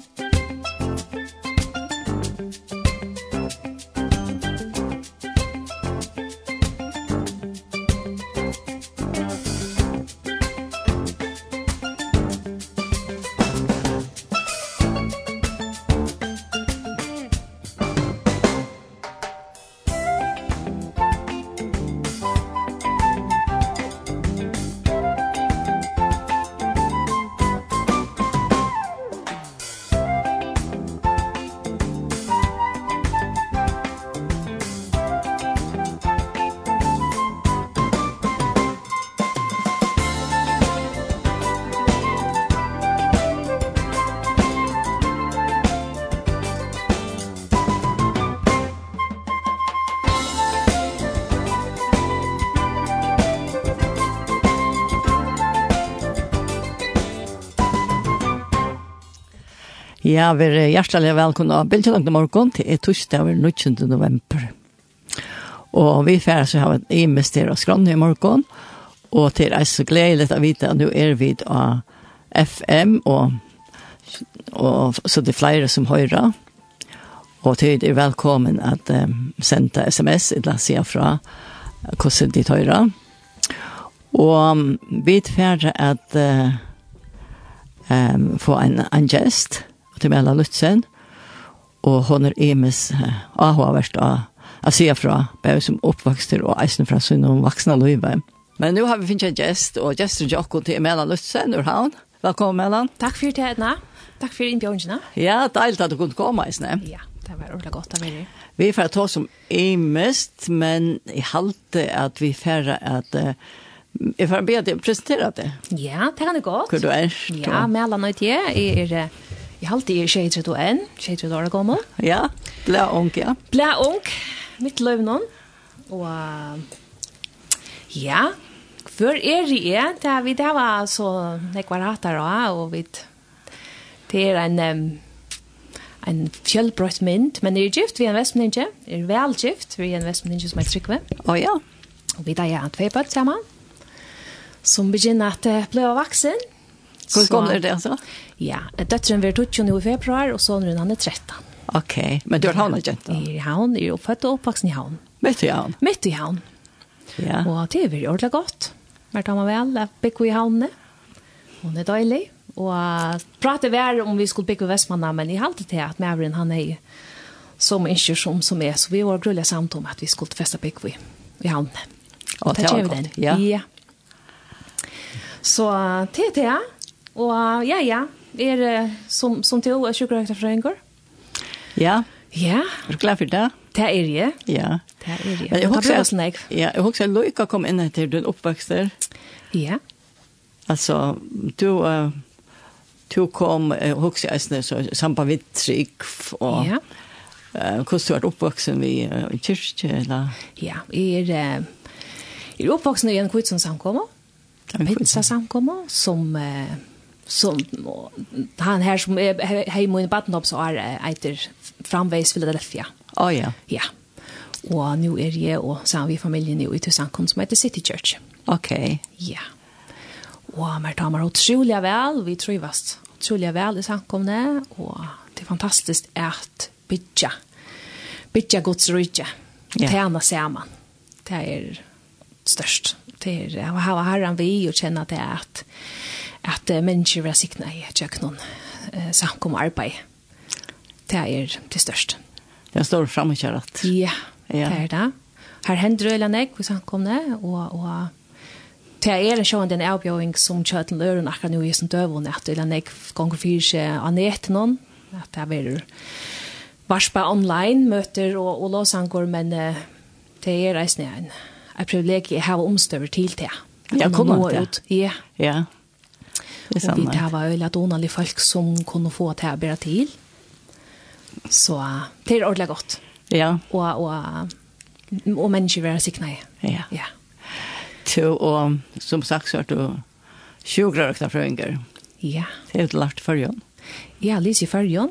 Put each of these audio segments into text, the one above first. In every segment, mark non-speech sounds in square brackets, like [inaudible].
Musik Ja, vi er hjertelig velkomne av Bildtjølangt til morgen til et torsdag over 19. november. Og vi færre så har vi investeret oss grann i morgen, og til er så gledelig å vite at nå er vi av FM, og, og så det er flere som hører. Og til er velkommen at um, sende sms, eller si fra hvordan de hører. Og vi færre at uh, um, få en, en gest, til Mella Lutzen, og hon er emes ahoverst av Jeg ser fra, bare som oppvokster og eisen fra sin og voksne løyve. Men nå har vi finnet en gjest, og gjester Jokko til Mela Lutzen, Urhavn. Velkommen, Mela. Takk for det, Edna. Takk for innbjørnene. Ja, deilig at du kunne komme, Eisne. Ja, det var ordentlig godt av være. Vi er ferdig til oss som Emest, men jeg halte at vi er ferdig at uh, Jeg får be at jeg presenterer det. Ja, det kan det godt. Hvor du er. Ja, Mela Nøytje. Jeg er Jeg har halte i tjejtret og en, tjejtret år gammel. Ja, ble ung, ja. Ble ung, mitt løv noen. Og ja, før er det jeg, det er vi det var så nekvarater og, og vi det er en um, en fjellbrøtt mynd, men det er gift vi er en det er vel gift vi er en vestmeninje som er trykve. Å ja. Og vi da er en tvei bøtt sammen, som begynner at det ble vaksen, Hvor gammel er det altså? Ja, døtteren vil blir 20 i februar, og sonen han er 13. Ok, men du er havnet kjent da? I havn, er oppfatt og oppvaksen i havn. Midt i havn? Midt i havn. Ja. Og det er veldig ordentlig godt. Hvert har man vel, jeg bygger i havnene. Hun er døylig. Og prater vær om vi skulle bygge Vestmanna, men jeg halte til at Mavrin han er som ikke som som er, så vi var grullet samt om at vi skulle feste bygge i, i havnene. Og det er godt, ja. Ja. Så til det, Og ja, ja, er som, som til å er sjukkerhøytafrøyngur. Ja. Ja. Er du glad for det? Det er jeg. Ja. Det er jeg. Men jeg husker at, jeg. Ja, jeg husker at Loika kom inn etter din oppvekster. Ja. Altså, du... Uh, Du kom, jeg husker jeg, så sampa vidt trygg, og ja. uh, hvordan du har oppvoksen i, uh, kyrkje, eller? Ja, jeg er, uh, jeg er oppvoksen i en kvitsen samkommer, en pizza samkommer, som uh, som han här som är hemma i Batnop så är äter framvägs Philadelphia. Oh ja. Ja. Och nu är jag och sen vi familjen nu i Tusankon som heter City Church. Okej. Okay. Ja. Och mer tar man otroligt väl, vi trivas Otroligt väl i samkomne och det är fantastiskt att bygga bygga Guds rike. Yeah. Tjäna samman. Det är störst. Det är att ha herran vi och känna det att at uh, mennesker er sikne i tjøkkenen eh, samkom arbeid. Det er det største. Det står fremme ikke rett. Ja, det er det. Her hender øyne jeg hvis han kom ned, og, og det er en sjående en avbjøring som kjører til løren akkurat nå i sin døvån, at øyne jeg ganger fyrer seg av neten noen, at det er veldig varspa online møter og, og låsangår, men uh, det er reisende en, en privilegium jeg har omstøver til det. Ja, kommer det. Ja, ja. Det och vi det var öliga donande folk som kunne få til å här til. Så det er ordentlig godt. Ja. Og, og, och människor är sikna i. Ja. Ja. Så, og som sagt så er du 20 år. Ja. Det er ett lart förrjön. Ja, Lise förrjön.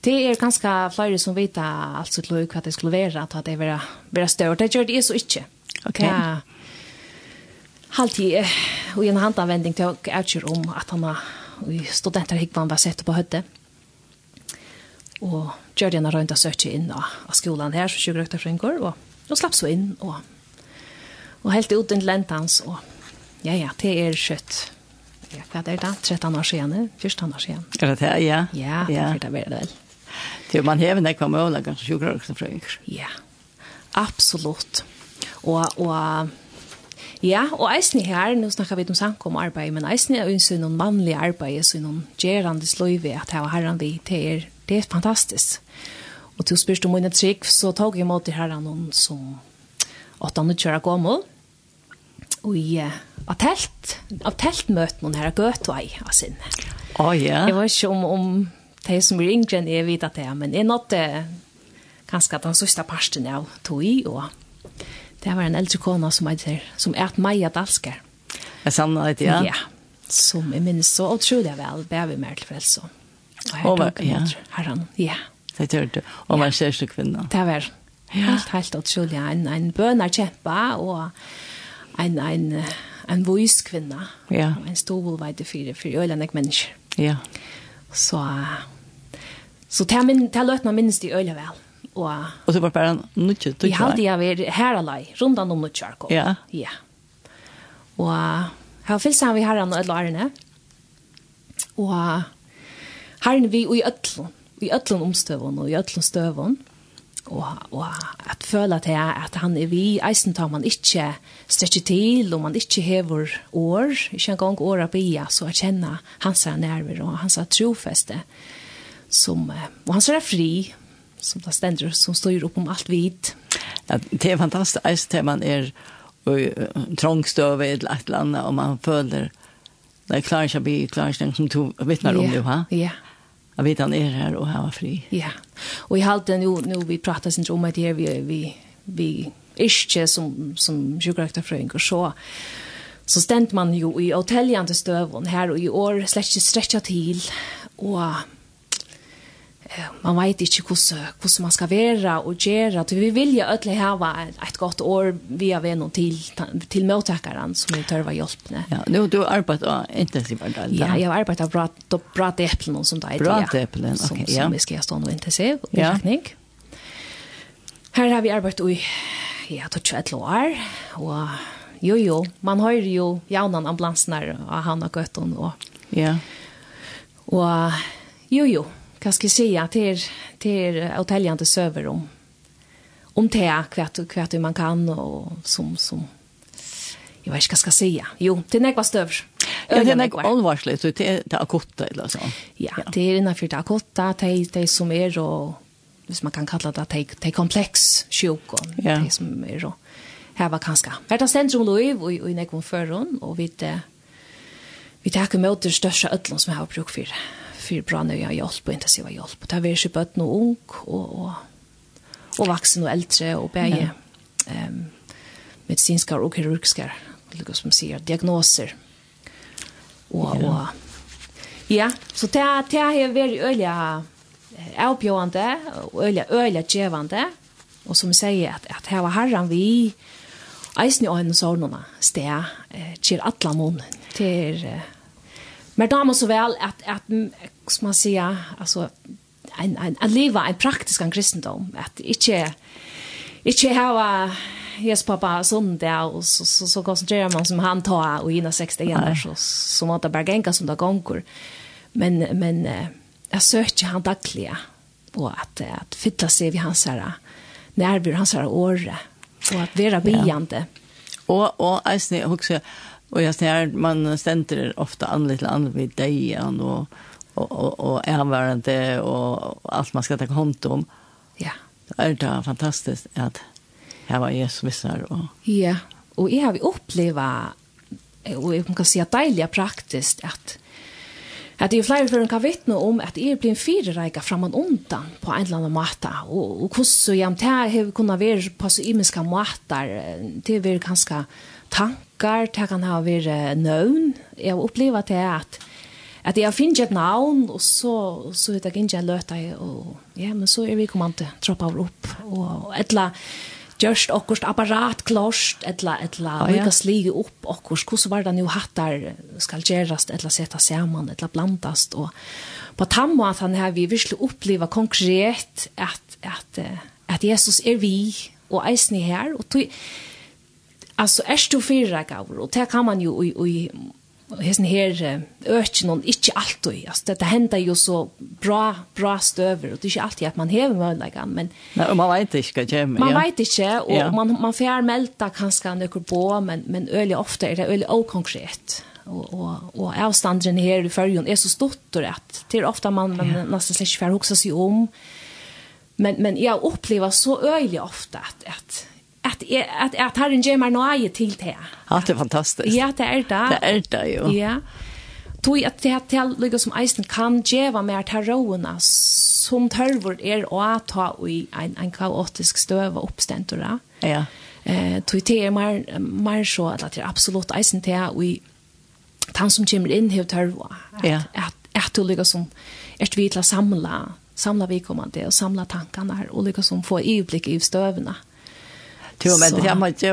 Det er ganske flere som vet alt så klok hva det skulle være, at det vara vara større. Det gjør det så ikke. Ok. Ja. Halvtid og i en handanvending til å utgjør om at han har studenter hikkvann var sett på høyde. Og gjør det en rønt å søke inn av, skolen her, så tjukker økta frengård, og, og slapp så inn, og, og helt ut til lentans, og ja, ja, det er kjøtt. Ja, hva er det da? 13 år siden, 14 år siden. Er det det, ja? Ja, ja. det er det veldig vel. Til man hever nekva mål, kanskje tjukker økta frengård. Ja, absolutt. Og, og Ja, og eisen her, nå snakker vi om samkom arbeid, men eisen er jo noen mannlig arbeid, så noen gjerande sløyve at her og herren vi, det er, det er fantastisk. Og til å spørre om mine trygg, så tog jeg imot herren noen som åtte nu kjører gammel, og i av telt, av teltmøten noen her gøtvei av sin. Å oh, ja. Yeah. Jeg vet ikke om, om de som er yngre enn jeg vet at det er, men jeg nådde kanskje den sørste parten av tog i, og Det var en eldre kona som heter, som er et Maja Dalsker. Jeg sann det, ja? Ja, som jeg minnes så utrolig vel, bæver mer til frelse. Og her tok ja. herren, ja. Det gjør du, og man ser seg kvinna. Det var helt, helt utrolig. En, en bønner kjempe, og en, en, en vois kvinna. Ja. Og en stor stovelveide fire, fire øyne mennesker. Ja. Så, så det er min, det løtene minnes de øyne vel. Og, og så var det bare nødvendig tøtjær? Jeg hadde jeg vært her alai, rundt om nødvendig kom. Ja. Ja. Og her finnes han vi her og alle årene. Og her er vi i øtlen, i øtlen omstøvene og i øtlen støvene. Og, og at føle til at han er vi, eisen tar man ikke strekker til, og man ikke hever år, ikke en gang år av bia, så jeg kjenner hans nerver og hans trofeste. Som, og hans er fri, som det stender, som står opp om allt vidt. Ja, det är fantastiskt det man är trångstøve i et eller annet, og man føler det klarer ikke å bli klarer ikke som to vittner om det, ha? Ja. Jeg vet han er her, og han var fri. Ja. Og i halten, nu, nå vi prater sin om at vi, vi, vi ikke som, som sjukrekterfrøyng, og så så stent man jo i hotelljante støvån her, og i år slett ikke stretcha til, og man vet ikke hvordan hvordan man skal være og gjøre. Vi vil jo ødelig ha et godt år via vennom til, til møttakeren som vi tør tørver hjelpene. Ja, nå du har arbeidet intensivt hver dag. Ja, jeg har arbeidet bra, bra deplen som det er. Bra deplen, ok. Som, ja. som vi skal stå noe intensiv og ja. Her har vi arbeidet i ja, 21 år, og jo jo, man hører jo jaunan ambulansen her, og han har gøtt og Ja. Og jo jo, hva skal jeg si, at det er, det er hotelljande søver om om det hva, hva man kan og som som jeg vet ikke hva jag ska si. Jo, det er nekva støver. Ja, det er något alvarslig, så det er det akutte, eller sånn. Ja, det er innenfor det akutte, det är det som er, og hvis man kan kalla det, det er kompleks sjukon, ja. det som er og her var kanskje. Her tar sentrum lov, og i nekva føren, og vi vi tar med det største ødlån som jeg har brukt for det för bra när jag hjälp och intensiva hjälp. Det har vi ju bött nog ung och och och vuxen och äldre och bäge ehm um, medicinska och kirurgiska liksom som säger diagnoser. Och ja. och ja, så det det är väldigt öliga avbjörande och öliga öliga gevande och som säger att att här var herran vi Eisen i øynene sånne sted til alle måneden, til Men då måste väl att att som man sier, alltså en en en leva en praktisk en kristendom att inte inte hava Jes pappa sånn det, og så så så koncentrerar man som han tar och innan 60 igjen, så så måste bare genka som det gonger. Men men jag söker han dagliga og att att fylla seg vid hans här närvaro hans här år och att vara beande. Ja. Och och alltså också Och jag ser man stender ofta an til an vid dejan och och og, och ärvärande och allt man ska ta hånd om. Ja. Det är det fantastisk at her var Jesus vissar Og... Ja, och jeg har uppleva och jeg kan säga deilig praktiskt att At det er flere for kan vittne om at jeg blir en firereika fram og undan på en eller annen måte. Og, og hvordan så jævnt har kunnet være på så imenska måter. Det har vært ganske tank blokkar, det kan ha vært nøvn. Jeg har opplevd det at at jeg finner et navn, og så, så vet jeg ikke jeg løter, og ja, men så er vi kommet til å troppe over opp, og et eller annet, Just okkurst apparat klost etla etla oh, ja. vilka sligi upp okkurst hur var det nu hattar skal gerast etla seta saman etla blandast och på tamma at han här vi vill uppleva konkret att att at Jesus är vi och eisni her och tog, Alltså är du fyra gaur och det kan man ju i i hesen her ökjen noen inte allt och alltså det händer ju så bra bra stöver og det er inte alltid at man häver möjligheten men Nei, man vet inte ska jag Man ja. vet inte og ja. man man får melda kanskje några på men men öle ofte er det öle okonkret. Og, og, og avstånden her i förjon er så stort och rätt till ofte man, man nesten slett släcker för huxa sig om. Men men jag opplever så öle ofte at at at at at Herren ger mig nåje til det. Ja, det er fantastisk. Ja, det er det. Det er det jo. Ja. Tui at det hatt til lukka som eisen kan djeva mer til råene som tørvor er å ta i en, en kaotisk støve oppstentora. Ja. Eh, tui det er mer, mer så at det er absolutt eisen til i han som kommer inn hev tørvor. Ja. At, at, at lukka som er vi til å samla, samla komandi og samla tankene her og lukka som få i i støvene. Ja Jo, men det har ju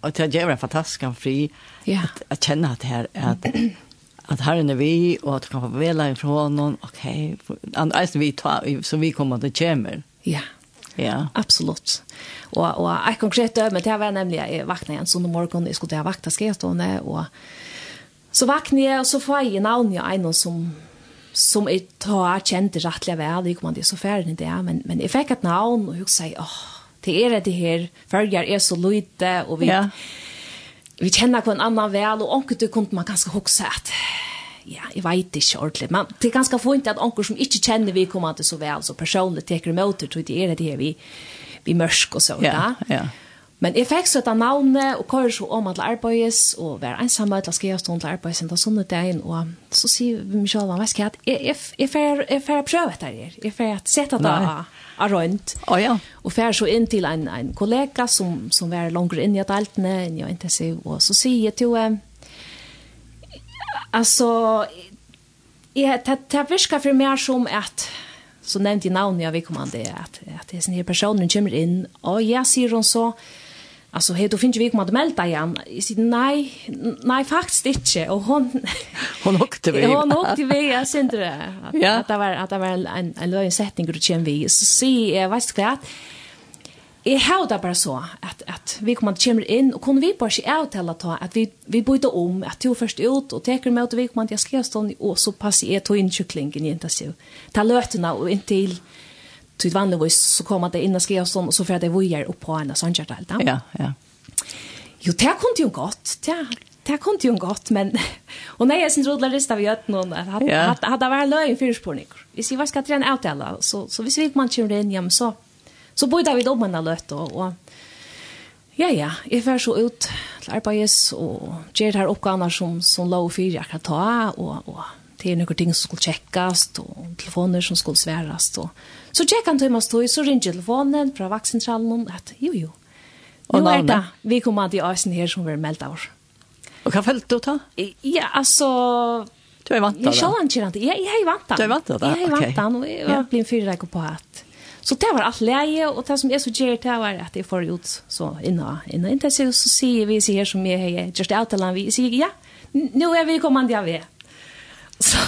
och det är en fantastisk fri ja. att, att känna att det här att att här är vi och att kan få välja ifrån någon okej alltså vi tar så vi kommer att kämmer. Ja. Ja. Absolut. Och och et konkret men det var nämligen jag vaknade en sån morgon jag skulle ha vakta skestående och så vakna jag och så får jag navn jag en som som jeg tar kjente rettelig vel, det kommer til så ferdig det, men, men jeg fikk et navn, og jeg sier, åh, det er det her, følger er så lite, og vi, ja. vi kjenner hver annan vel, og onker du kunne man ganske hokse at, ja, jeg vet ikke ordentlig, men det er ganske fint at onker som ikke kjenner vi kommer til så vel, så personlig teker de møter, tror det er det her vi, vi mørsk og så, ja, ja. ja. Men jeg fikk så et navne, og kører så om at arbeids, og være ensamme til å skrive stående til arbeids enda sånne dagen, og så sier vi Michelle, hva skal jeg, jeg, jeg, jeg får prøve etter her, jeg får sette det av av rundt. Oh, ja. Og får så inn til en, en kollega som, som var langere inn i et altene, inn i intensiv, og så sier jeg til henne, altså, jeg, det, det virker for meg som at, så nevnte jeg navnet jeg vil komme an det, at, at det er sånne personen kommer inn, og jeg sier hun så, Alltså hej då finns vi kommer att melda igen. Jag säger nej, nej faktiskt inte. Och hon hon åkte vi. Hon åkte vi jag syns det. Att, Ja. Att det var att det var en en löj setting och det vi. Så se jag vet inte vad. Jeg har det bare så at, at vi kommer att komma inn, og kunne vi bare ikke avtale ta at vi vi bytte om at du først ut og teker med att vi kommer til å skrive stå og så passer jeg to in kycklingen inte så. Ta løtene og inntil, Så vanligvis så kommer det in och skriver og så för det vujer opp på en av där allt. Ja, ja. Jo, det kunde ju gott. Det det kunde ju gott, men och när jag sen rodlar rista vi åt någon hade hade hade varit löj för spårning. Vi ser vad ska träna ut alla så så hvis vi svik man kommer in hem så så bodde vi då man har lött och, och Ja, ja, jeg fer så ut til arbeids og gjør her oppgavene som, som lå for jeg kan ta, og, og det er noen ting som skulle tjekkes, og telefoner som skulle sværast, og Så tjekk han til meg stod, så ringer telefonen fra vaksentralen, at jo, jo. Og nå er det, vi kommer til Øysen her som vi er meldt av. Og hva følte du ta? Ja, altså... Du er vant av det? Jeg sjål han ikke vant. Jeg er vant av det. Du er vant av det? Jeg er vant av det, og jeg ble blitt fyrreik på at... Så det var alt leie, og det som er så gjør, det var at jeg får ut så inna, inna intensiv, så sier vi sier som jeg har gjort det avtalen, vi sier, ja, nå er vi kommande av det. Så,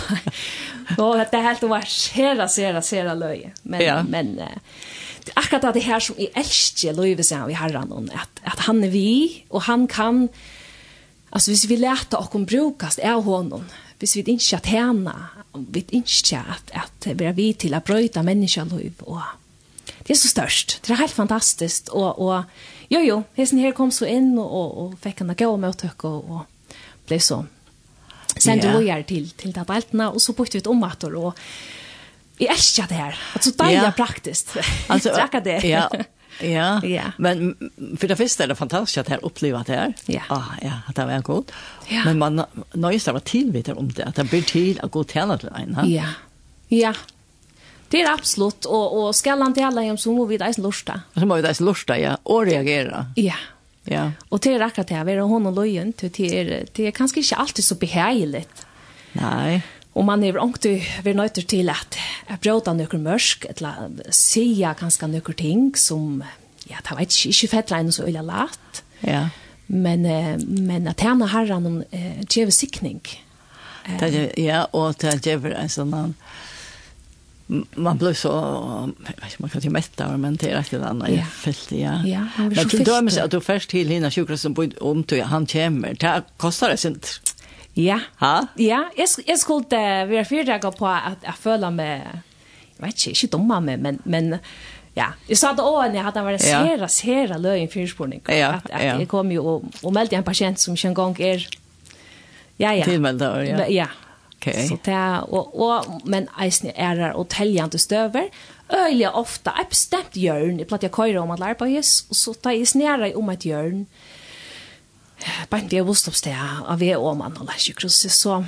[laughs] Då det helt var sera sera sera løye. Men ja. men uh, akkurat det her som i älskar löje så vi har om att att han är vi och han kan alltså hvis vi lärta och om brukast är honom. Hvis vi ikke att härna, vi inte at, att vi är vi till att bryta människan och det är så störst. Det är helt fantastiskt och och jo jo, hesen her kom så inn, och og, og fikk henne gå med och och ble så sende yeah. lojar til, til beltene, og så bytte vi ut omater, og jeg elsker det her. Altså, det er yeah. praktisk. [laughs] altså, Drakka det. ja, ja. [laughs] ja, men for det første er det fantastisk at jeg har det her. Ja. Ah, ja, at det var godt. Ja. Men man nøyest av å tilvite om det, at det blir til å gå til til en. Ha? Ja, ja. Det är og och och skallan till alla som må vi där lursta. Så må vi där lursta ja och reagera. Ja. Ja. Och det är akkurat det Vi är hon och lojen, det är, det är kanske inte alltid så behärligt. Nej. Och man är ångt vi nöjter till att bråta några mörsk, eller säga ganska några ting som, ja, det var inte, inte fettra än så illa lätt. Ja. Men, men att henne herran om äh, djävelsiktning. Ja, och det ger en sån man blir så jag vet inte man kan ju mätta men det är rätt det andra ja. fält ja. ja men du dömer att du först till hina sjukhusen på om till han kommer det kostar det sent ja ha ja jag jag skulle vi är fyra dagar på att att följa med jag vet inte inte dumma med men men Ja, jeg sa det åh när hade varit sera sera löjen fyrspårning ja, att, att ja. jeg kom jo og, og meldte en patient som ikke en gang er... Ja, ja. Tillmälda, ja. Ja, Okay. Så det og, og, men eisen er är og teljende støver. Øyelig ofte, jeg ett hjørn, jeg platt jeg køyre om at lära på jes og så tar jeg snära om et hjørn. Bare vi visste bostoppsted, det av vi om man og läs ju så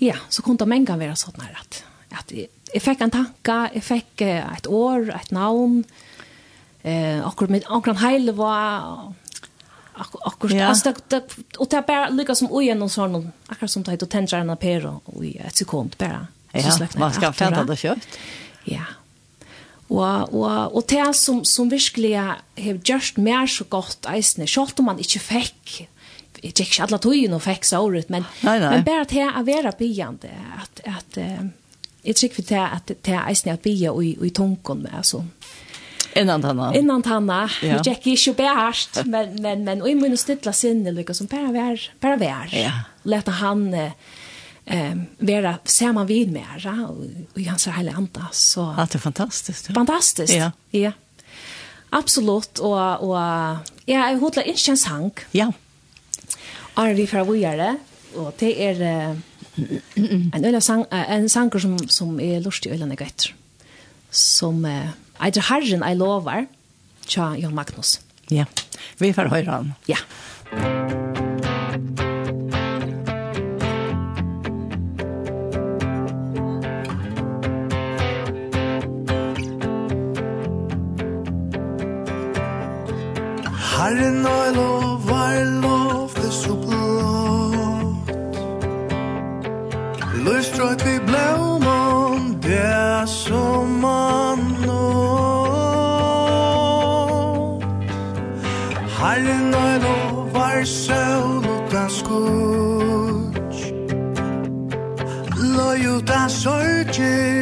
ja så kunne det mange være sånn her at, at jeg, jeg fikk en tanke, jag fick et år, et navn. Eh, akkurat med akkurat heile var akkurat. Ja. Altså, det, det, og det er bare lykkes som ui och sånn, Akkurat som det heter tändra en apero i et sekund bare. Ja, man ska fatta det kött. Ja. Og, og, og det som, som virkelig har gjort mer så godt, eisne. selv om man ikke fikk Jeg jag ikke alle togene og fikk så ut men nei, nei. men bare til å være bygjende, at, at, uh, jeg tycker för til at, det är eisne at bygge och i, i tonkon med alltså. Innan tanna. Innan tanna. Ja. Jag gick ju bäst, men men men och i mun stilla sinne lika som bara vär, bara vär. Ja. Låta han eh eh vara samman vid med ja, och han så hela anda så. Allt är fantastiskt. Ja. Fantastiskt. Ja. Ja. Absolut och och ja, jag hotla in en sank. Ja. Är vi för vad gör det? Och det är en öla sang en sanger som som är lustig ölan gött. Som eh, Eit herren ei lovar, tja Jan Magnus. Ja, vi får høyre han. Ja. Herren ei lovar, lov det så blått. Løst røyt vi blått. djúta sorger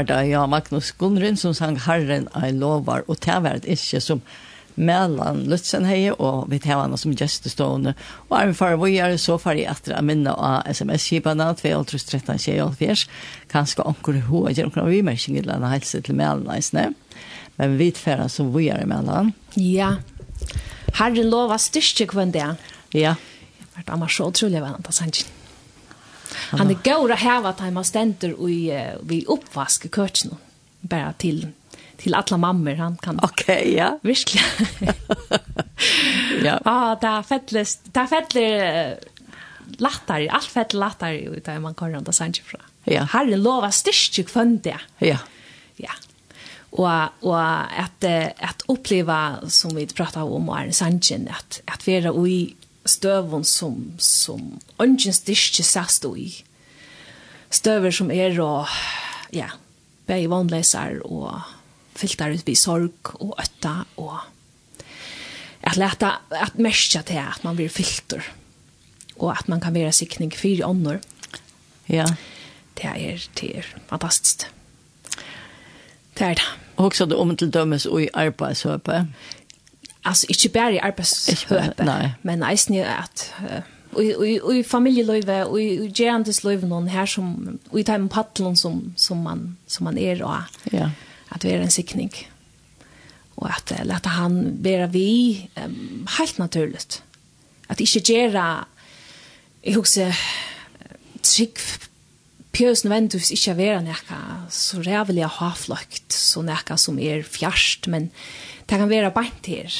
var det ja, Magnus Gunnrin som sang Herren I lovar, og det var det ikke som mellan Lutzen Lutsenheie og vi tar henne som gjestestående. Og er vi far vi er så far i etter å minne av sms-kipene 2.13.24 kanskje anker ho og gjør noen vimerkinger i en helse til mellan men vi tar som vi er mellan. Ja, Herren lova styrke kvann det. Ja. Jeg har vært så utrolig vennet av sannsyn. Han er gaur å heva at han stender i, i vi i køtjen, bare til, til alla mammor han kan. Okay, ja. Virkelig. [laughs] ja. Ah, det er fettelig, det er fettelig lattare, allt fett lattar ut där man kan runt sanche fra. Ja. Herre lova styrke kvönte. Ja. Ja. Och och att att uppleva som vi pratade om är sanchen att att vara i støvun som, som ungen styrke sast i. Støver som er og, ja, bei vannleser og fyltar ut i sorg og øtta og at leta, at merkja til at man blir fyltur og at man kan være sikning fyra ånder. Ja. Det er, det er fantastisk. Det er det. Og også om til dømes og i arbeidshøpet alltså inte bara i arbetshöpe men eisen är att och och i familjelöve og i gerandes löve någon här som og i tajmen pattlon som som man som man er, og Ja. at det är en Og at uh, lette han være vi um, helt naturligt. At ikke göra jeg husker trick Pjörs nødvendigvis ikke være nekka så rævelig hafløkt, så nekka som er fjerst, men det kan være bænt her.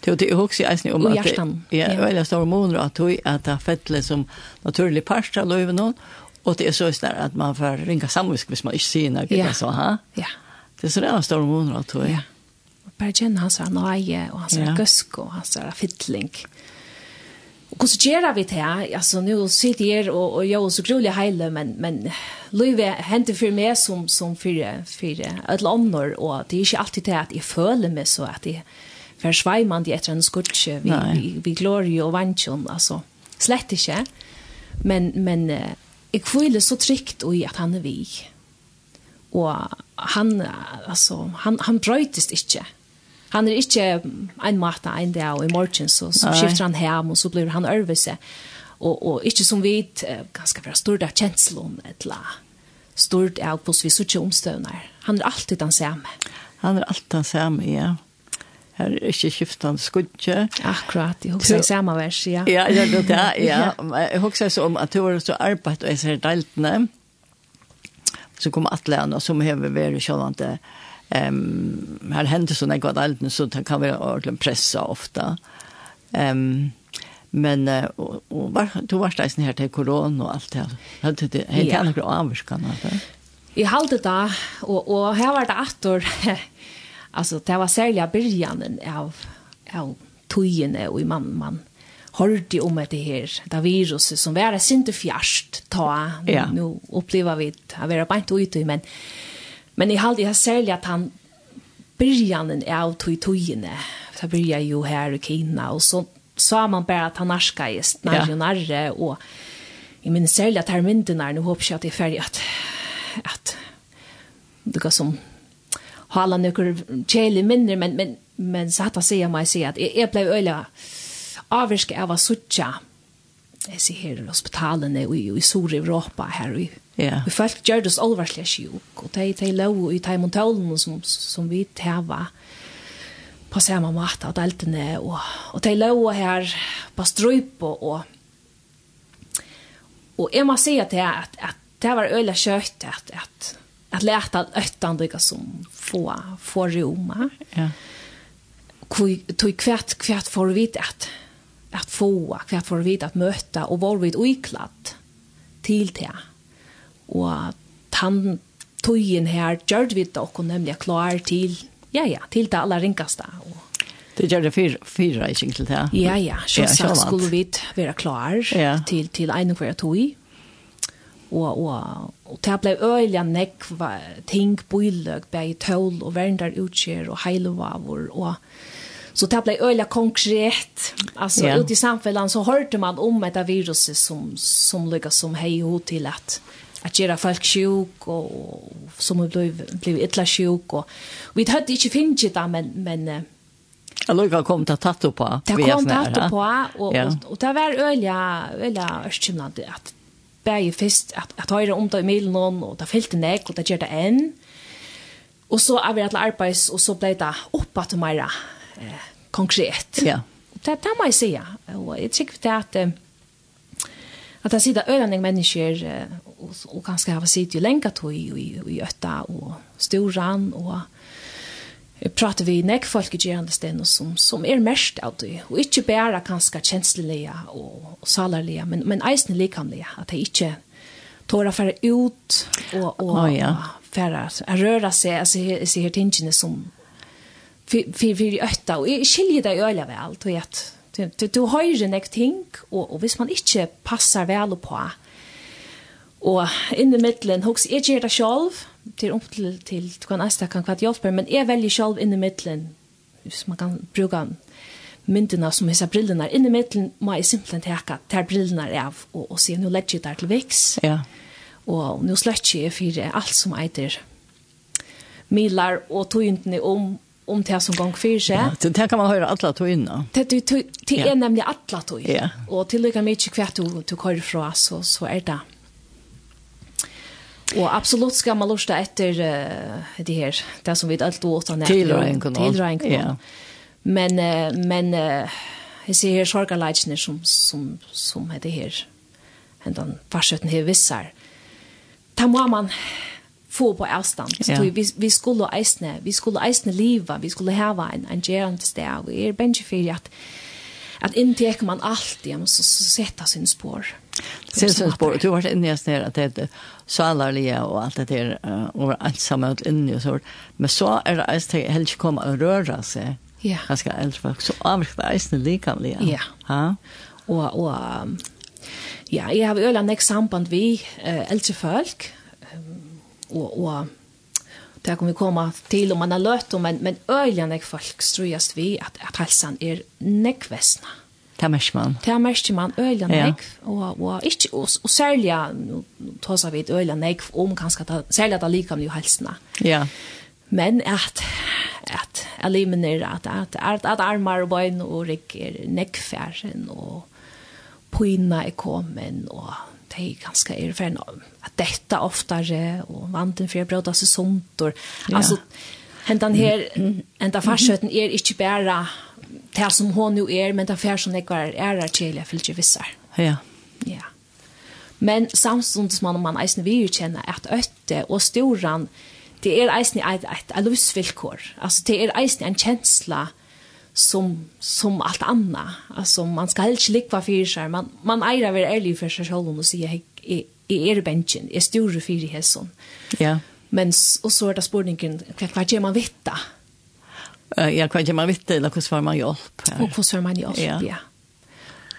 Det det är också ens om att ja, eller stora månader att du att det fettle som naturlig pasta löven någon och det är så snär att man får ringa samvisk hvis man inte ser något så ha. Ja. Det är så där stora månader att du. Ja. Bara känna hans nöje och hans gusk och hans fittling. Och hur gör vi det här? Alltså nu sitter jag och, och jag är så grulig hejla men, men livet händer för mig som, som för, för ett annor och det är inte alltid det att jag följer mig så att jag försvajmande efter en skutche vi vi, vi glory och vanchon alltså slett inte men men jag kvill så tryggt och i att han är vi och han alltså han han brötist inte han er inte en matta en dag och i morgen, så, så skifter han hem og så blir han örvelse Og, og inte som vi ganska stort av känslor eller stort av hos vi sucha omstövnar. Han er alltid den samme. Han er alltid den samme, ja her er ikke skiftan skudje. Akkurat, jeg husker i samme vers, ja. Ja, ja, det, ja, [laughs] ja. Jeg husker så om at du har så arbeid og jeg ser deltene. Så kom atlene som hever vært sjålande. Um, her hender sånn jeg var deltene, så det kan være ordentlig pressa ofta. Um, men uh, og, og var, du var steisen her til korona og alt det her. Hadde det, hadde det noen avvirkene? Ja. Jeg halte det, og, og her var det atter [laughs] Alltså det var särliga början av av tojene och i man man hörde om det här det viruset som var det inte fjärst ta ja. nu upplever vi att vi bara ute men men i halde jag särliga att han början av tog tojene så börjar ju här i Kina och så sa man bara att han narska i snarare ja. och jag minns särliga terminen nu hoppas jag att det är färdigt att, att det går som hala några kjeli minner, men, men, men så hatt å si meg si at jeg, jeg ble øyla avvirske av å suttja jeg sier her i hospitalene i, i Sur-Europa her i Yeah. Vi folk gjør det så alvarslig sjuk, og de, de lov i de montølene som, som vi teva på samme måte av deltene, og, og de lov her på strøype, og, og jeg må si at det, at, at det var øyla kjøtt at, at att läta öttan det som få få roma. Ja. Kui tog kvärt kvärt för vid att att få kvärt för vid att möta och var vid oiklatt till det. Och han tojen här gjorde vi dock och nämligen klar till ja ja till det allra rinkaste och Det gjør det fyra, fyra i til det. Ja, ja. Så ja, skulle vi være klar ja. til, til en og tog og og og det blei øyla nekva ting bøyløg bei tål og verndar utkjer og heilovavor og så det ble øyla konkret altså yeah. ute i samfunnet så hørte man om et av viruset som som lykkes som hei ho til at at gjøre folk sjuk og, og som blei blei ytla sjuk og, og vi hadde ikke finnet det men men Alluga kom ta tattu på. Det kom tatt tattu på, og, og, og, og det var øyla, øyla ørskimlande at bæði fyrst at, at høyre om det i milen og det fyllte nek, og det gjør det enn. Og så er vi alle arbeids, og så ble det oppa til meira eh, konkret. Ja. Det, det må jeg si, og jeg tykker det at at jeg sier det øyne mennesker, og, og kanskje har sitt jo lenge tog i, i, i Øtta og Storan, og Jeg prater vi nek folk i gjerne sted som, som er mest av det, og ikke bare kanskje kjenslelige og, og salerlige, men, men eisende likamlige, at jeg ikke ikkje å fære ut og, og oh, ja. færa, røre seg, altså, altså her tingene som fyrir fyrir ötta, og jeg skiljer det øyla vel, du vet, du, du, du høyre nek ting, og, og hvis man ikkje passar vel på, og inni middelen, hoks, jeg gjør det sjolv, till upp till till du kan nästa kan kvart hjälpa men är väldigt själv in i mitten så man kan bruka myndina som hissa brillorna in i mitten må jag simpelthen täcka där brillorna är av och, och se nu lägger där till väx ja og nu släcker jeg for alt som äter milar og tog om om det som gong för seg. Ja, det kan man höra alla tog in. Det det det er nemlig alla tog. Ja. Och till lika mycket kvätt du du kører fra, så så er det Og absolutt skal man lusta etter uh, det her, det som vi allt åt han tillräknar tillräknar. Ja. Men uh, men uh, jeg ser her sorgarleitsene som, som som er det her, enn den farsøtten her vissar. Da må man få på avstand. Så vi, vi skulle eisne, vi skulle eisne liva, vi skulle hava en, en gerande sted, Og er bensje fyrir at, at inntek man alltid, ja, så, så setta sin spår. Selsensborg, du var inne i oss snära att det salarliga och allt det där och ensamma ut inne och så. Men så är det att helst komma och röra sig. Ja. Ganska äldre Så avrätta det det likamliga. Ja. Ja. Og, och ja, jeg har øyla nek samband vi uh, eldre folk. og, og det kan vi komma til om man har løtt, om men men nek folk strøyast vi at, att hälsan är näckväsna. Mm Det märker man. Det er mest man öliga ja. och och og och, och sälja ta vi et øyla nägg om kanskje, kanske særlig at det lika med hälsna. Ja. Men att att eliminera at, at, at, at armar och ben och rycker näckfärsen og pojna er kommen og det er ganske är för att detta oftare och vanten for å bråta seg sånt og, ja. altså, hentan här enda farsøten er ikke bare det som hon nu er, men det fær som jag var är att jag fyller vissar. Ja. Ja. Men samstundes man man eisen vi ju at øtte og storan det er eisen et, et, et alusvillkor. Altså, det er eisen en kjensla som som alt annet. Altså, man skal inte likva fyrir seg. Man man eira vara ärlig för sig själv och säga jeg, jeg, er benchen är stor för hesson. Ja. Men og så er det spårningen vad vad gör man veta? Uh, ja, kan ikke man vite, eller hur får man hjälp? Her? Og hvordan får man hjelp, ja. ja.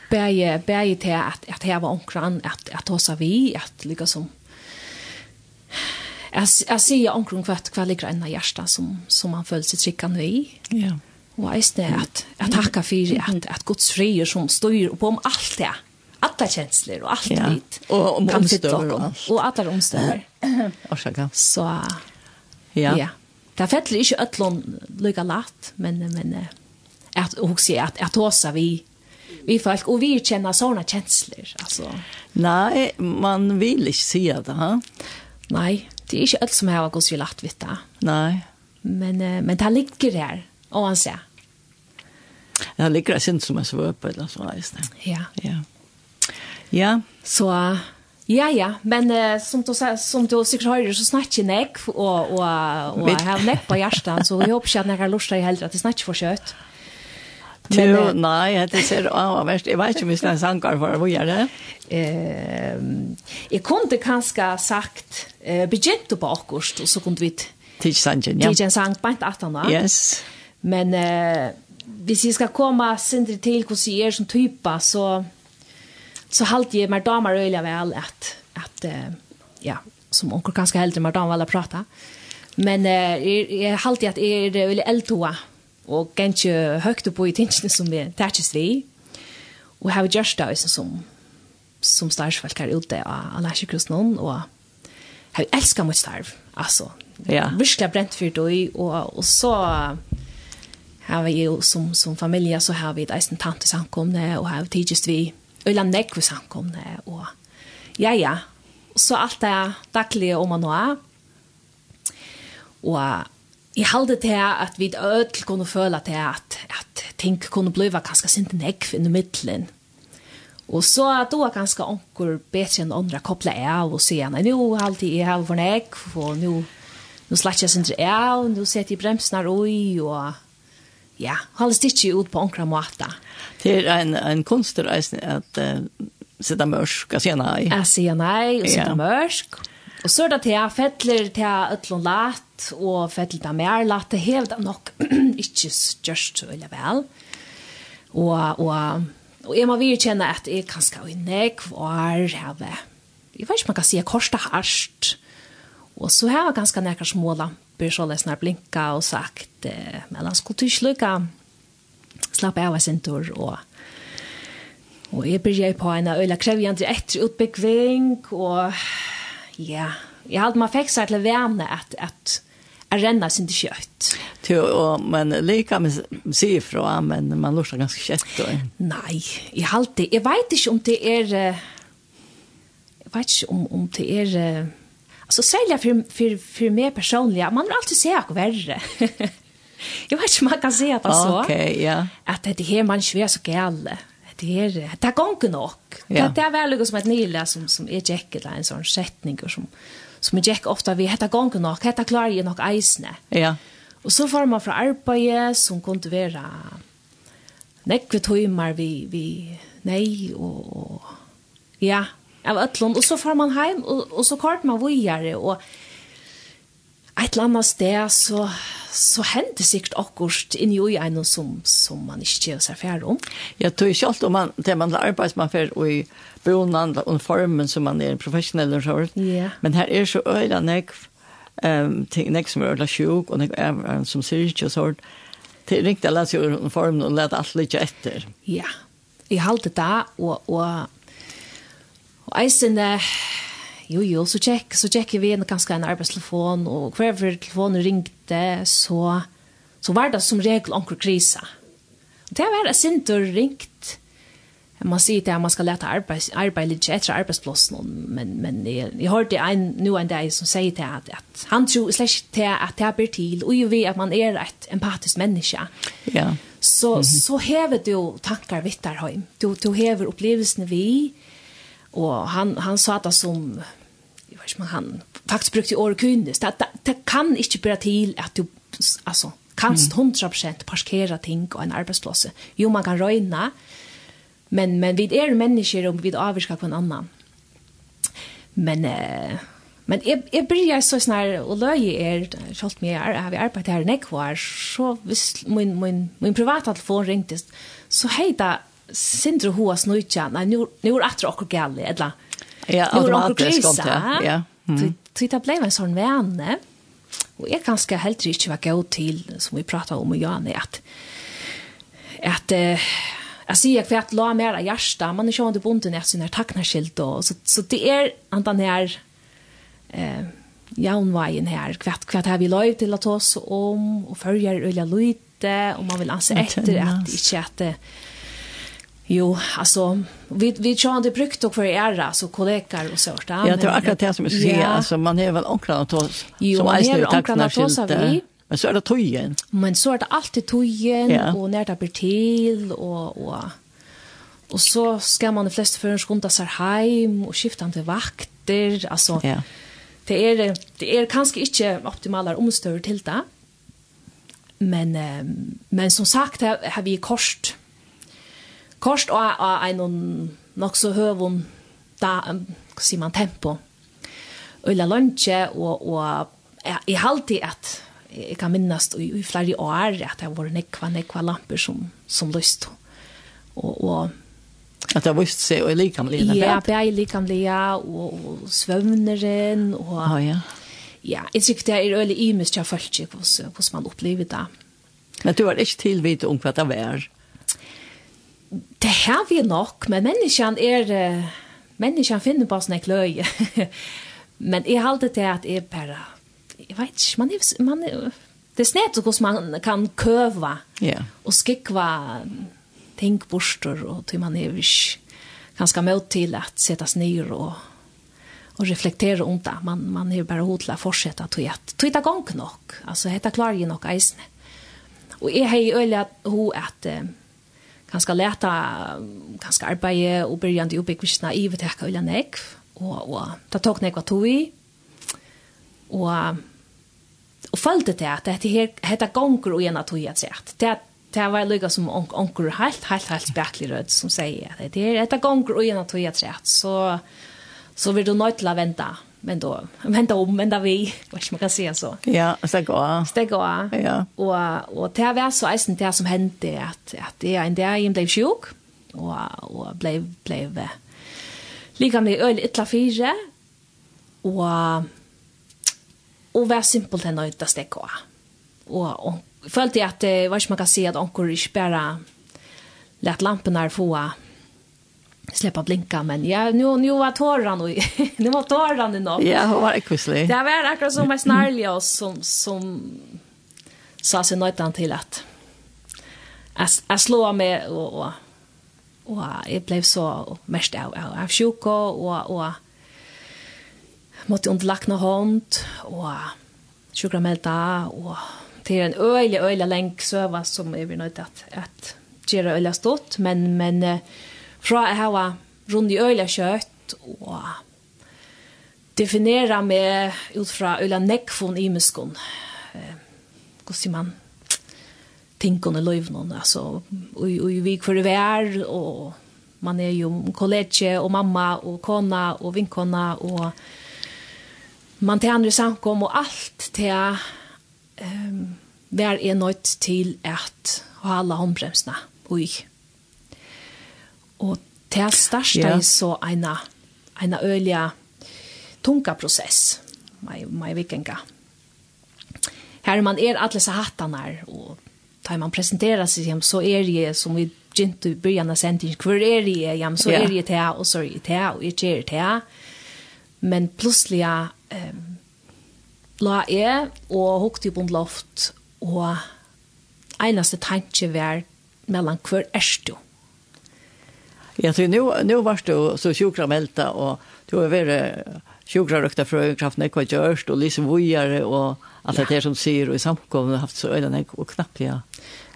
Bæge, bæge til at, at her var omkran, at, at hos vi, at lykke som... Jeg, jeg sier omkring hva, hva ligger enn av hjertet som, som man føler seg trykkende i. Ja. Og jeg snar at jeg takker for at, at Guds frier som styr på om alt det. Alla känslor och allt ja. dit. Och om omstör och allt. Och alla omstör. Orsaka. Så, ja. ja. Det fettler ikke øtlån lykke latt, men, men at, og si at, at også vi, vi folk, og vi kjenner sånne kjensler. Altså. Nei, man vil ikke si det, ha? Nei, det er ikke alt som har gått så lagt vidt det. Nei. Men, men det ligger her, og han ser. Det ligger her sin som er svøp, eller så, Ja. Ja. Ja. Så, Ja, ja, men uh, som du, som du sikkert hører, så snakker jeg nek, og, og, og jeg har nek på hjertet, så jeg håper ikke at jeg har lyst til heller at jeg snakker for kjøtt. Men, jo, nei, det ser avverst. Jeg vet ikke om vi skal sanker for å gjøre det. Eh, jeg kunne kanskje sagt, eh, begynt på akkurat, og så kunne vi Tidje sangen, ja. Tidje sang, bant 18 Yes. Men eh, hvis jeg skal komme sindri til hvordan jeg er som typa, så så halte jeg mer damer öliga väl att att ja som onker kanske helt mer damer alla prata. Men eh jeg, jeg halte att är det väl eltoa och kanske høyt på i tingene som vi tætjes vi. Och har just også som som starsfolk her ute av Alaska någon och jag älskar mitt starv alltså. Ja. virkelig bränt för det och och så har vi jo som som familie så har vi et eisen tante samkomne och har tidigt vi øyla nekve samkomne, og ja, ja, så alt det daglige om man nå er. Og jeg halde til at vi ødel kunne føle til at, at ting kunne bliva ganske sint nekv i middelen. Og så då ganske kanskje onker bedre enn andre koppla av og sier, nei, nå alltid jeg har for nekv, og nå, nå slatt jeg sint av, nå setter jeg bremsene og, og ja, holder det ikke ut på omkring måte. Det er en, en kunstner at uh, sitte mørsk, og sier nei. Jeg sier nei, og sitta ja. mørsk. Og så er det til jeg fettler til jeg øtlån lat og fettler til mer lat. det hevet det nok ikke størst, så veldig vel. Og, og, og jeg må virkjenne at jeg kanskje er nekv og er hevet. Jeg vet ikke om man kan si korset harst. Og så har jeg ganske nekker småla papper så läsnar blinka og sagt eh, men han skulle ikke lycka slappe av sin tur og och jag började på en øyla krävjande etter utbyggving og ja jeg hadde man fikk seg til å värme at, at jeg renner sin til kjøtt. Jo, og men lika med sig ifrån, men man lurer ganske kött Og... Nei, jeg har jeg vet ikke om det är, jeg vet ikke om, om det er, Alltså sälja för för för mer personliga. Man vill alltid se hur värre. [laughs] jag vet inte man kan se att så. Okej, okay, ja. Att det här man svär så gärna. Det är det går nog. Ja. Det är väl något som ett nyla som som är Jack eller en sån sättning som som är Jack ofta vi heter går nog. Heter klarar ju nog isne. Ja. Och så får man från arbete som kunde vara nekve timmar vi vi nej och, och ja av ötlund och så far man hem och, och så kort man vojare och ett eller annet sted så, så hender sikkert akkurat inni i en som, som man ikke gjør seg ferdig om. Jeg tror ikke alt om man, det man arbetar man fer og i och og formen som man er en professionell og sånt. Yeah. Men her er så øyla nek, um, ting, nek som er øyla sjuk og nek er, som ser ikke og sånt. Det er riktig å lese uniformen og lete alt litt etter. Ja, yeah. jeg halte det og, og Og eisene, jo jo, så tjekk, så tjekker vi en ganske en arbeidstelefon, og hver telefonen ringte, så, så var det som regel onker krisa. Og det var det sinter ringt, man sier det man skal lete arbeid, arbeid litt etter arbeidsplassen, men, men jeg, jeg hørte en, nå en dag som sier det at, at han tror slett til at det blir til, og jo vi at man er et empatisk menneske. Ja. Så, mm -hmm. så hever du tankar vittar hjem. Du, du hever opplevelsene vi, Och han han sa att som jeg vet ikke man han faktiskt brukte år kunnes. det, det, det kan ikke bli til att du alltså kanst 100% parkera ting och en arbeidsplass. Jo man kan röjna men men vi är människor og vi avviska på en annan. Men eh, men jag jag börjar så snar och er, är om mig er, har vi arbetat här i nekvar så hvis min min min privata telefon ringtes så hejda sindre hoa snutja, nei, nu, nu er atra okkur gali, edla. Ja, nu automatisk kom det, ja. Mm. Så det ble en sånn vane, og jeg kanskje heller ikke var god til, som vi pratet om i jane, at, at uh, jeg sier hva jeg la mer av hjertet, man er sjående bonden etter sin her takknerskilt, og, så, så det er andan her, eh, jaunveien her, hva, hva har vi lov til å ta oss om, og følger øyla lyte, og man vil anse etter at ikke at det, Jo, alltså vi vi tror inte brukt och för era så kollegor och sånt där. Ja, det var akkurat det som jag skulle. Ja. Alltså man är väl onklar att ta som är tackna vi. Men så är det tojen. Men så är det alltid tojen ja. och när det blir till och och och så ska man de flesta för skunda sig hem och skifta till vakter alltså. Ja. Det är det är kanske inte optimala omstör till det. Men men som sagt har vi kost kost og og ein nok så høvun da, hva sier man, tempo. Ulla lunche og, og jeg, jeg alltid at jeg kan minnes i, i flere år at det var nekva, nekva lamper som, som lyst. Og, og At det vist seg og er likamlig? Ja, bare likamlig, og, og svøvneren, og... ja. ja. Ja, jeg tykker det er øyelig imisk jeg følte hvordan man opplever det. Men du har ikke tilvitt om hva det var? det har vi nok, men menneskene er... uh, människan finner bara sånne klöj. [laughs] men jag håller det at jeg bare... Jeg vet ikke, man er... man er det snett hvordan man kan köva. Ja. Yeah. Och skikva ting borster og til man är viss ganska mot till att sätta ned og, og reflektere om det. Man man är bara hotla fortsätta tog att tog det gång nog. Alltså heta klar ju nog eisen. Och är hej öliga ho at kanskje leta, kanskje arbeide og begynne å bygge visene i vedtekket eller nek, og, og da tok nek hva tog i, og, og følte det at dette her, dette gonger og ena tog i at sett. Det, det var lykka som onker helt, helt, helt spekler rød som sier at det er dette gonger og ena tog i at sett, så, så vil du nødt til å vente men då men då men där vi vad ska man kan säga så. Ja, så går. Så går. Ja. Och och det var så isen det som hände att att det är en där i blev sjuk och och blev blev lika med öl illa fyra och och var simpelt en nöjda stäcka. Och, och följde att, vad man kan säga, att onkor inte bara lät lamporna få släppa blinka men ja nu nu var tåran och [laughs] nu var tårran ändå. Ja, hon var ekvislig. Det var akkurat som en snarlig som som sa sig nöjtan till att att, slå med och, och och jag blev så mest av av, av sjuk och och, och måtte under hand och sjukramälta och det är en öjlig öjlig länk söva som är vi nåt att att göra öjliga stått men men fra jeg har rundt i øyla kjøtt og definera meg ut fra øyla nekvån i muskon. Hvordan sier man? Tinkon i løyvnån, altså, og vi hvor vi er, og man er jo kollegje, og mamma og kona og vinkona og man tjener samkom og alt til um, vær er nødt til at ha alle håndbremsene og ikke Och det Ja. er så en, en øyelig tunga prosess, Mai mai vikenga. Här man er alle så hattarna og da man presenterer seg, hem så er det som vi begynte i början av sändningen. Hvor er det? Ja, så er det til, og så er det til, og jag er det här. Men plötsligt um, la jeg og hukte på en loft og eneste tanke var mellan hver er du? Ja, så nu, nu var du så sjukra melta och du har varit sjukra rökta frökraft när jag görst och liksom vojare och allt det där som säger och i samkomna haft så öden och knappt ja.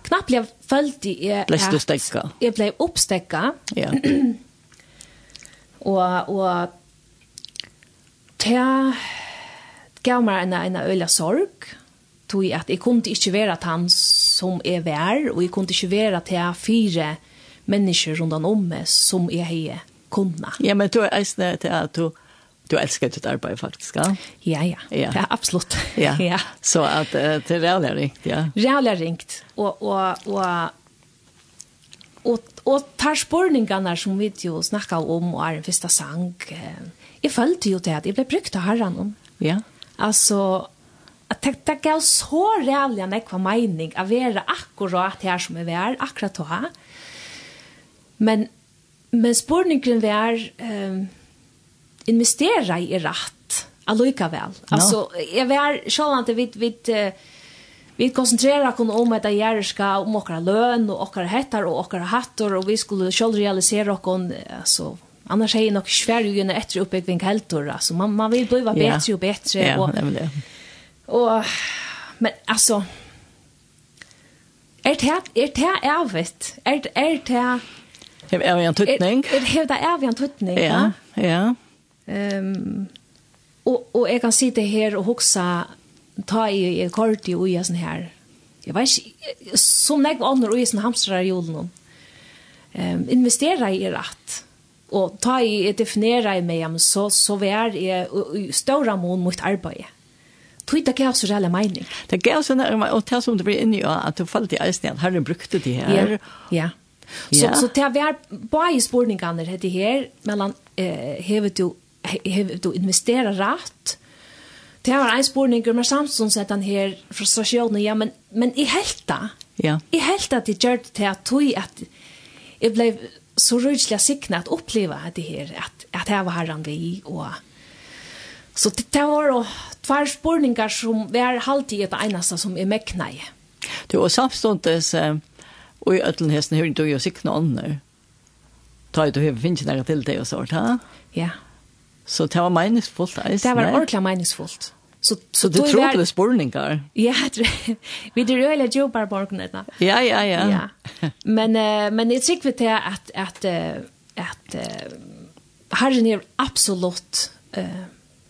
Knappt jag följde är Läst du stäcka. Jag blev uppstäcka. Ja. och och ta gav mig en en öla sorg tog att jag kunde inte vara att han som är vär och jag kunde inte vara att jag fyra mennesker rundt om meg som jeg har kunnet. Ja, men du er snäll til at du du elsker ditt arbeid faktisk, ja? Ja, ja. ja. ja absolut. [laughs] Ja. ja. Så at uh, det är ringt, ja. Rejält ringt. Og, og, og, og, og tar spårningarna som vi jo snackade om og er en første sang. Jeg følte jo till at jeg ble brukt av herren. Ja. Altså, at det, det gav så rejält en ekva mening å være akkurat her som jeg var, akkurat ha Men, men spurningen var um, investera i rätt allikevel. Ja. Alltså jag var sjålan til vid vidt uh, vi koncentrerar kun om att det ska om okra lön og okra hettar og okra hattar og vi skulle själv realisera okon alltså annars är nog Sverige ju en efter uppbyggning helt då alltså man man vill bli bättre och bättre ja, och, det och men alltså är det är det är vet är är det Hev er en tutning. är det vi en tutning, ja. Ja. Ehm och och jag kan sitta här och huxa ta i i kort i och sån här. Jag vet som nägg andra i sån hamstrar i julen. Ehm investera i rätt. Och ta i definiera i mig så så vär är stora mån mot arbete. Tvitta gav så jävla mening. Det gav så reelle mening, og det som det blir inni, at du falt i eisen, at herren brukte de her, ja. ja. Så så det är bara i spårningarna det här mellan eh hevet du hevet du investera rätt. Det var en spårning med Samson sett han här frustrationen ja men men i helta. Ja. I helta det gjorde det att tog att jag blev så rysliga sikna att uppleva det här att att det var herran vi och Så det var då två spårningar som var halvtid ett ena som är mäknade. Du och samstundes Og i ötlen hesten hur du gör sikna ånder. Ta ut och hur finns det till dig och sånt, ha? Ja. Så det var meningsfullt. Det var ordentligt meningsfullt. Så, så, du tror det var spårningar? Ja, [laughs] vi det röjla jobbar borgen där. Ja, ja, ja. ja. Men, uh, men jag tycker det är att, att, uh, att uh, Herren är absolut uh,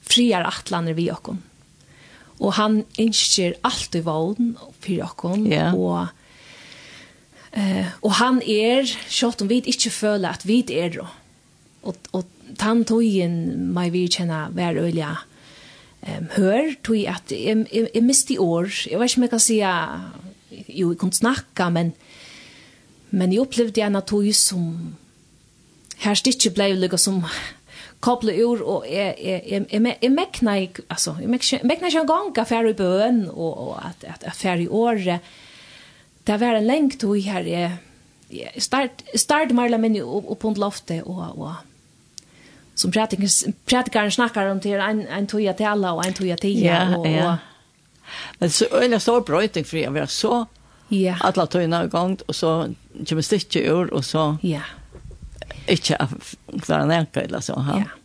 friar atlaner vi och Och han inskjer allt i vågen för och Ja. och Eh, og han er, selv om vi ikke føler at vi er det, og, og tann tøyen meg vi kjenner hver øyla um, hør, tøy at jeg, jeg, jeg miste i år, jeg vet ikke om jeg kan si jo, jeg kunne snakke, men men jeg opplevde en tog som her stikker ble lukket som koble ur, og jeg, jeg, jeg, jeg, jeg mekna ikke, altså, jeg mekna ikke en gang at færre i bøen, og, og at, at, at færre i året, det var en lengt tog her jeg start, start Marla minni opp på loftet og, og som prætikaren snakkar om til en, en tog til alle og en tog til ja, og, ja. Men så er det stor brøyting for jeg var så ja. alle togene i gang og så kommer stikket ur og så ja. ikke klare nærke eller så ja. ja.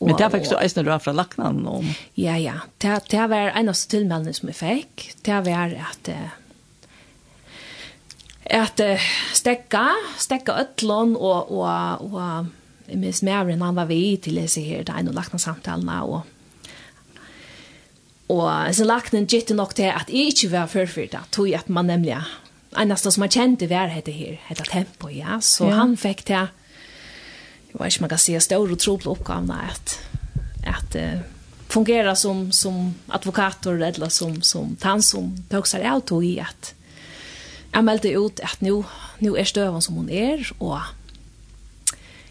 Men det fikk du eisen du var fra Laknan om? Ja, ja. Det, det var en av tilmeldene som jeg fikk. Det var at... Uh, at uh, stekka, stekka ötlån og, og, og Miss Maren han var vi til å se her det er og lakna samtalene og Og så lakna gitt nok til at jeg ikke var forfyrt at tog at man nemlig eneste som man kjente var dette her, dette tempo, ja. Så ja. han fikk til, jeg vet ikke man kan si, større og trolig oppgavene at, at uh, fungera som, som advokator eller som, som tann som tog seg av tog i at jeg meldte ut at nå, nå er støven som hun er, og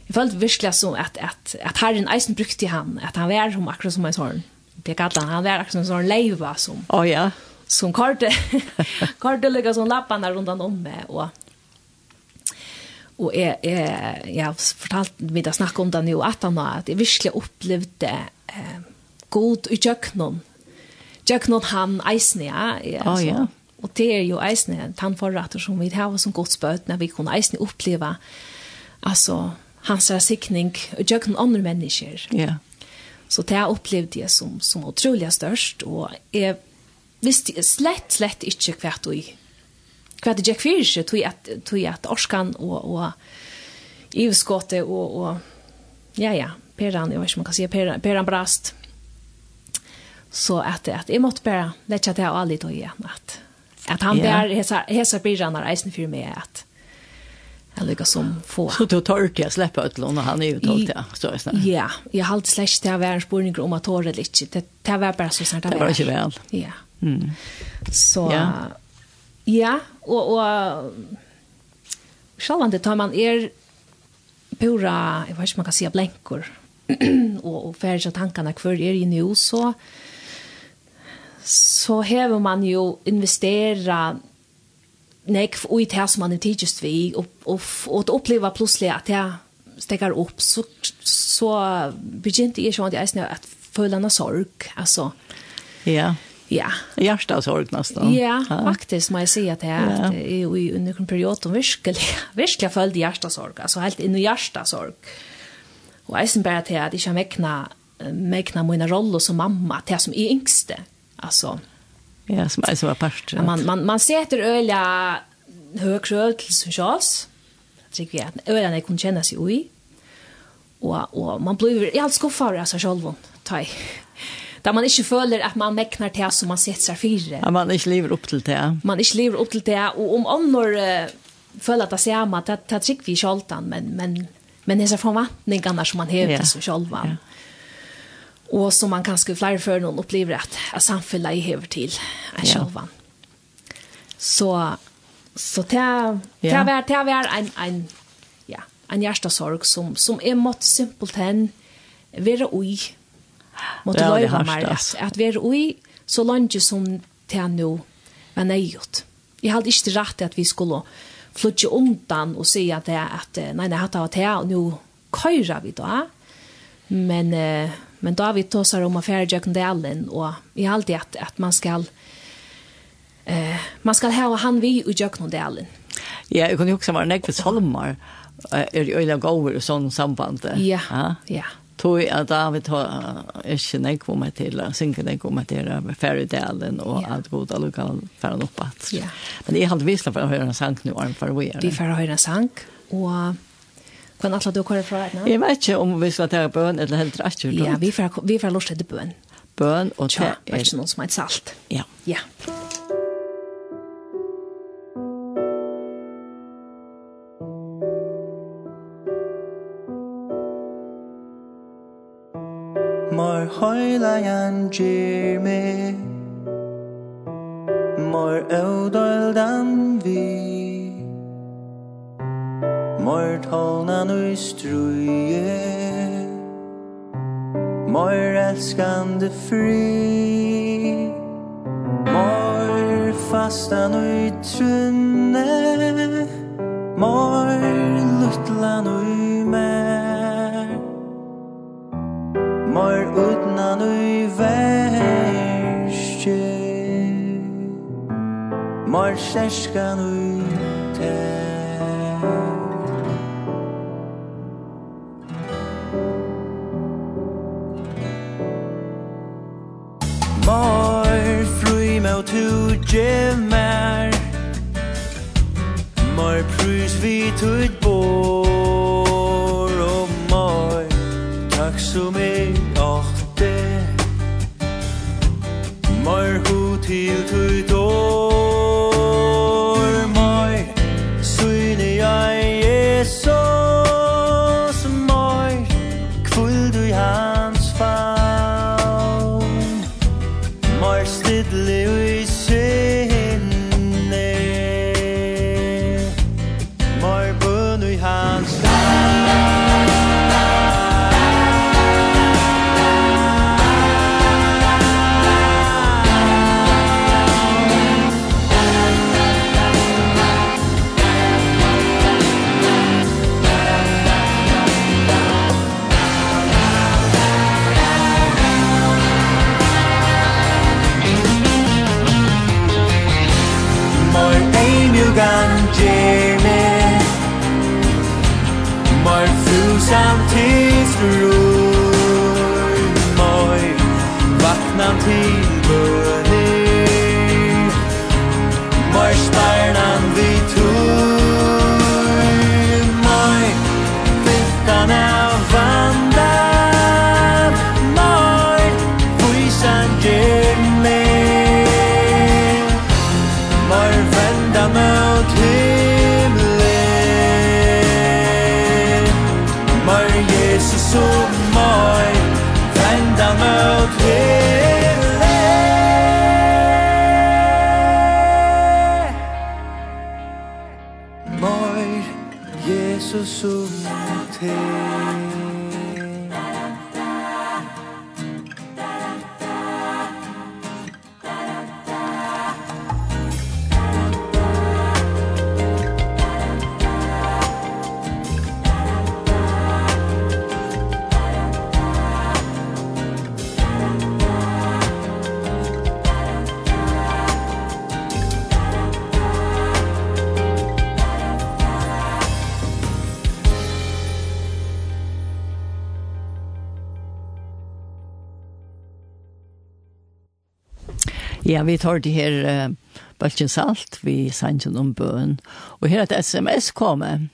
jeg følte virkelig som at, at, at herren eisen brukte han, at han var som akkurat som en sånn, det kallte han, han var akkurat som en sånn leiva som, oh, ja. som karte, [laughs] karte lykket sånn lappene rundt han om med, og og jeg, jeg, jeg har fortalt meg å snakke om det nå, at han har, at jeg virkelig opplevde eh, god i kjøkkenen, kjøkkenen han eisen, ja, jeg, oh, ja. Og det er jo eisne tannforretter som vi har som godsbøt når vi kunne eisne oppleve altså hans sikning og jøkken andre mennesker. Ja. Så det har opplevd det som, som utrolig størst, og jeg visste slett, slett ikke hva du hva det gikk fyrir seg, tog at, tog at orskan og, og ivskåte og, og ja, ja, peran, jeg vet ikke om man kan si, peran, peran brast. Så at, at jeg måtte bare, det er ikke at jeg har aldri tog igjen, at at han yeah. bär hesa hesa bidrarna reisen för mig att Jag lyckas som få. [laughs] Så du tar ut jag släppa ut lån låna han är ju tolkt ja. Så är det. Ja, jag har alltid släppt det här världens spårning om att ta det lite. Det det var bara så sånt där. Det var inte väl. Ja. Mm. Så ja, ja och och själva det tar man er pura, jag vet inte man kan säga blänkor och [clears throat] och färja tankarna kvar er i nu så så hever man jo investera nek och i det som man er tidligst vi, og, og, og att uppleva plötsligt att jag stegar upp så, så begynte jeg jag sånt jag snö at följa en sorg altså. ja ja Hjärsta sorg nästan ja, ja. faktiskt må jag säga att det är ja. i under en period som verkligen [laughs] verkligen följde hjärta sorg alltså helt in i hjärta sorg och jag sen bara att jag inte mäkna mäkna mina roller som mamma till som är yngste alltså ja som alltså var past man man man det öliga högkröl till socials tycker jag att öliga kan känna sig oj och och man blir i allt skuffar alltså själv taj där man ikke føler at man meknar til som man setter seg fire. ja, man inte lever upp till det man ikke lever opp til det Og om annor uh, føler at det ser man att det trykker vi själv men men men dessa förväntningarna som man har ja. til seg selv. ja og som man kanskje flere før noen opplever at, at samfunnet är över till en själva. Så, så det är ja. det är en, en, ja, en hjertesorg som, som är mått simpelt hen vara oj. Mått ja, löjva mig att, at være ui så langt som det nå var nøyot. Jeg hadde ikke rett at vi skulle flytte undan og si at, det at att nei, nej, det var det og nå køyrer vi da. Men eh, Men David tåsar om affärer Jack Dalen och i allt det att, att man ska eh man ska ha han vi i Jack Dalen. Ja, jag kunde också vara näck för Solmar är ju öliga gåvor och sån samband. Ja. Ja. ja. Tog att David har ikke nek på mig till synka den kommer till affärer Dalen och ja. alle kan fære opp at. Ja. Men det är vist visst för att en sang nu Arne, för vi är. Det för höra en sank och Hvordan atler du kører fra henne? Jeg vet ikke om vi skal ta bøn eller helt rett. Ja, vi får, vi får lort etter bøn. Bøn og tja. Ja, det er ikke noen som er et salt. Ja. Ja. Mor høyla jan gir me Mor eudoldan vi Mor tålna nu struje Mor elskande fri Mor fasta nu trunne Mor luttla nu mer Mor utna nu verste Mor skärskan nu ter mor frui me og tu gemmer Mar prus vi tut bor Og mor takk som er åtte mor hu til tut så mot Ja, vi tar det her uh, Bølgen Salt, vi sender om bøn. Og her er et sms kommet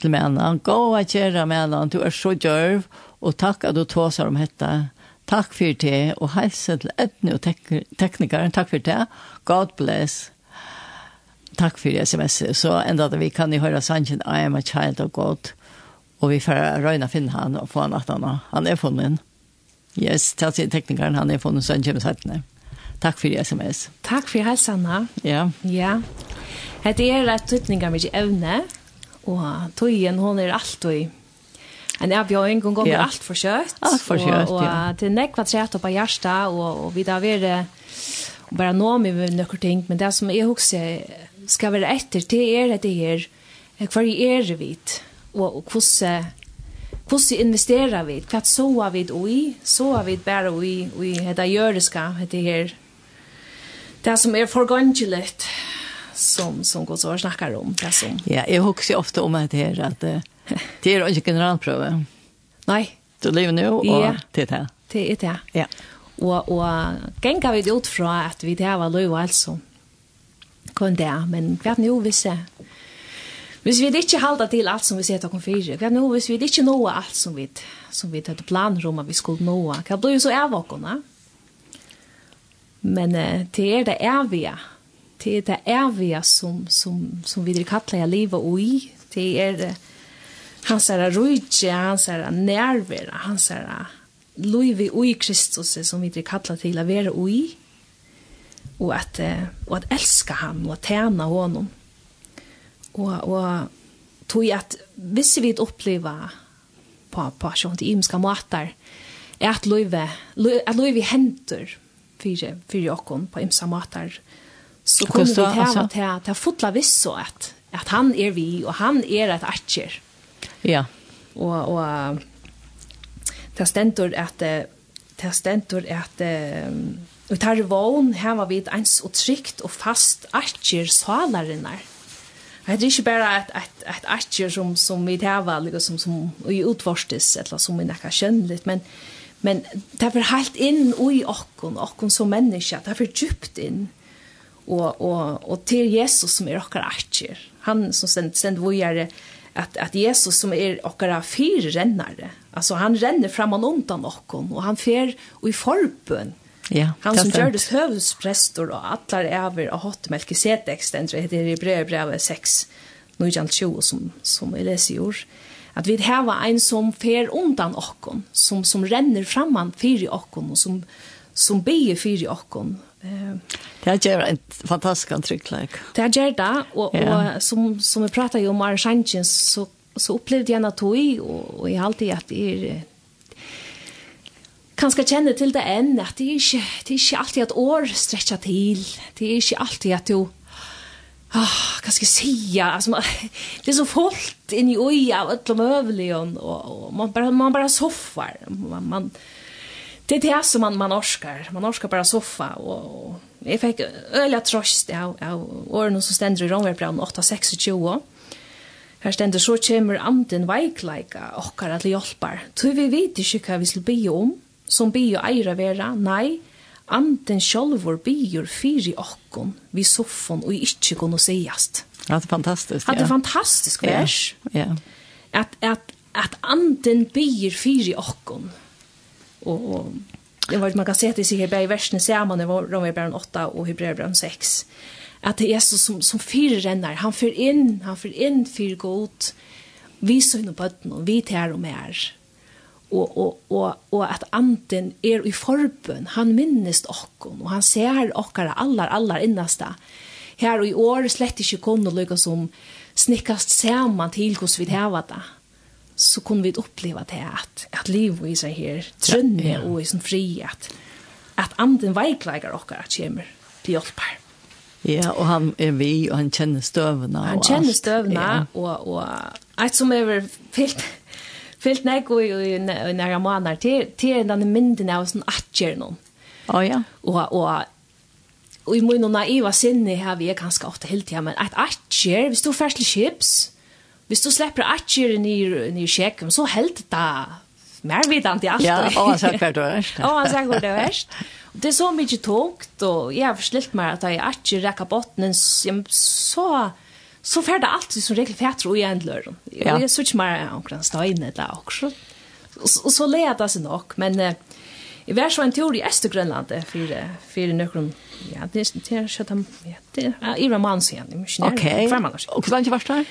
til mennene. Gå og kjære mennene, du er så djørv, og takk at du tåser om dette. Takk for det, og helse til etne og tek teknikeren. Takk for det. God bless. Takk for sms. Så enda det vi kan høre sangen I am a child of God. Og vi får røyne finne han og få han at han, han er funnet. Yes, takk til teknikeren, han er funnet sangen med sattene. Takk for SMS. Takk for helsanna. Ja. Ja. Hette er et tøtninga mykje evne, og tøyen hon er alltid en avbjøring, hun går ja. alt for kjøtt. Alt for kjøtt, og, ja. Og til nekva trett opp av hjertet, og, og vi da vil bare nå med nøkker ting, men det som jeg husker skal være etter, det er det her, hva er det vidt, og, og hvordan Hvordan investerer vi? Hva så vi i? Så vi bare i, i dette gjøreska, dette her det som er förgångsligt som som går så snackar om det som. Ja, jag huxar ofta om att det här att det är inte generalprøve. Nej, du lever nu och ja. det här. Det är det. Ja. Och och gänga vi ut från att vi det var löv alltså. Kon där, men vi har nu vissa Hvis vi ikke halda til alt som vi ser takken fyrir, hva nå, hvis vi ikke nå alt som vi, som vi tatt planer om at vi skulle nå, hva blir jo så av okkona? Mm Men uh, det er det evige. Det er det evige som, som, som vi vil kalle jeg livet og i. Det er det hans er rujtje, hans er nerver, hans er livet ui Kristus som vi kallar til å være og. Og at, og at elska han og at tjena honom. Og, og tog at hvis vi oppleva på, på sånt imska måter, er at livet, at livet hentur fyrir fyrir Jakob på imsa matar så kommer det här att här ta fotla viss så att att han er vi og han er ett atjer. Ja. Och och ta stentor att ta stentor att Og tar vån här var vi ett ens och trygt og fast atjer salarinnar. Det er ikke bara et, et, et atjer som som vi tar liksom som i eller som vi nekker känn lite men Men det er helt inn i okken, okken som menneske, det er djupt inn. Og, og, og til Jesus som er okker atjer. Han som sender send vågjere at, at Jesus som er okker av fire rennere. Altså han renner fram og undan okken, og han fer og i forbønn. Ja, han som gjør det høvdsprestor og atler over og hatt melkesetek, stendere heter i brev, brev 6, 1920 som, som jeg leser i år. At vi har en som fer undan okkon, som, som renner framman fyri okkon, og som, som beger fyri okkon. Det har gjør en fantastisk antrycklägg. Det här gjør det, och, yeah. og som, som vi pratet jo om Arshantjen så, så upplevde jag något i, och, och jeg har alltid att det är kanskje kjenne til det enn, at det er ikke, det er ikke alltid at år stretcher til, det er ikke alltid at du Ah, hva skal jeg si? Altså, man, [laughs] det er så fullt inn i oja och alla möjligen og, og, man bare, man bara soffar. Man, man det er det som man man orskar. Man orskar bara soffa og, og jeg fikk öliga tröst av, av årene som stender i Rønverbrann 8-26. Her stendur så kjemur anden veikleika okkar at hjelpar. Tui vi vet ikke hva vi skal be om, som be bygge eira vera, nei, anden sjálvor byr fyri okkon vi soffon og ikkje kunnu seiast. Ja, det er fantastisk. Ja. Det er fantastisk vers. Ja. At, at, at anden byr fyri okkon. Og, og det var, man kan se at det sier i versene sammen i Romerbæren 8 og Hebreerbrevet 6. At det er Jesus som, som fyrer renner. Han fyrer inn, han fyrer inn fyrer godt. Vi søgner bøtten og vi tar og mer og, og, og, og at anden er i forbøn Han minnest okkon, og han ser okkara allar, allar innasta. Her og i år slett ikkje kunne lykka som snikkast saman til hos vi hava det. Så kunne vi oppleva det at, at livet i seg her, trønne ja, ja. og i sin fri, at, at anden veikleikar okkara kjemur til hjelper Ja, og han er vi, og han kjenner støvene. Han kjenner støvna, ja. og, og, et som er fyllt, fyllt nek og i nære måneder til, til denne mynden av sånn atjer noen. Å ja. Og, og Og i mun naiva sinne har vi ganske ofte hele tiden, men et atjer, hvis du først til chips, hvis du slipper atjer i kjekken, så helt det mer vidant i alt. Ja, [laughs] og han sagt hva det verst. og han sagt hva det verst. Det er så mye tungt, og jeg har forslilt meg at jeg atjer rekker botten, så så fer det alltid som regel fætter og igjen lørdag. Ja. Og jeg synes ikke mer omkring støyne eller også. Og så leder det seg nok, men uh, jeg var så en tur i Østergrønland for, for noen, ja, det er kjøtt om, ja, det er i romans igjen, i misjonæren, okay. hver mann. Og hvordan var det?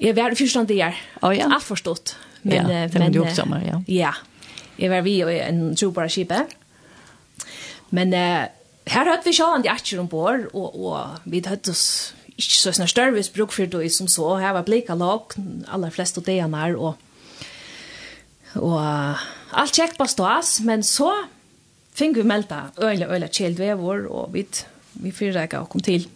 Jeg var i fyrstand det år, Å ja. alt forstått. Men, ja, det var jo også sammen, ja. Ja, jeg var vi og en trobare skipet. Men uh, her hørte vi sjående i Atjer ombord, og, og vi hørte oss ikke så snart større bruk for det som så. Her var blika lag, aller flest av det er, og, og alt kjekt på stås, men så fikk vi melda øyla, øyla kjeld vevor, og vi, vi fyrrega og kom til,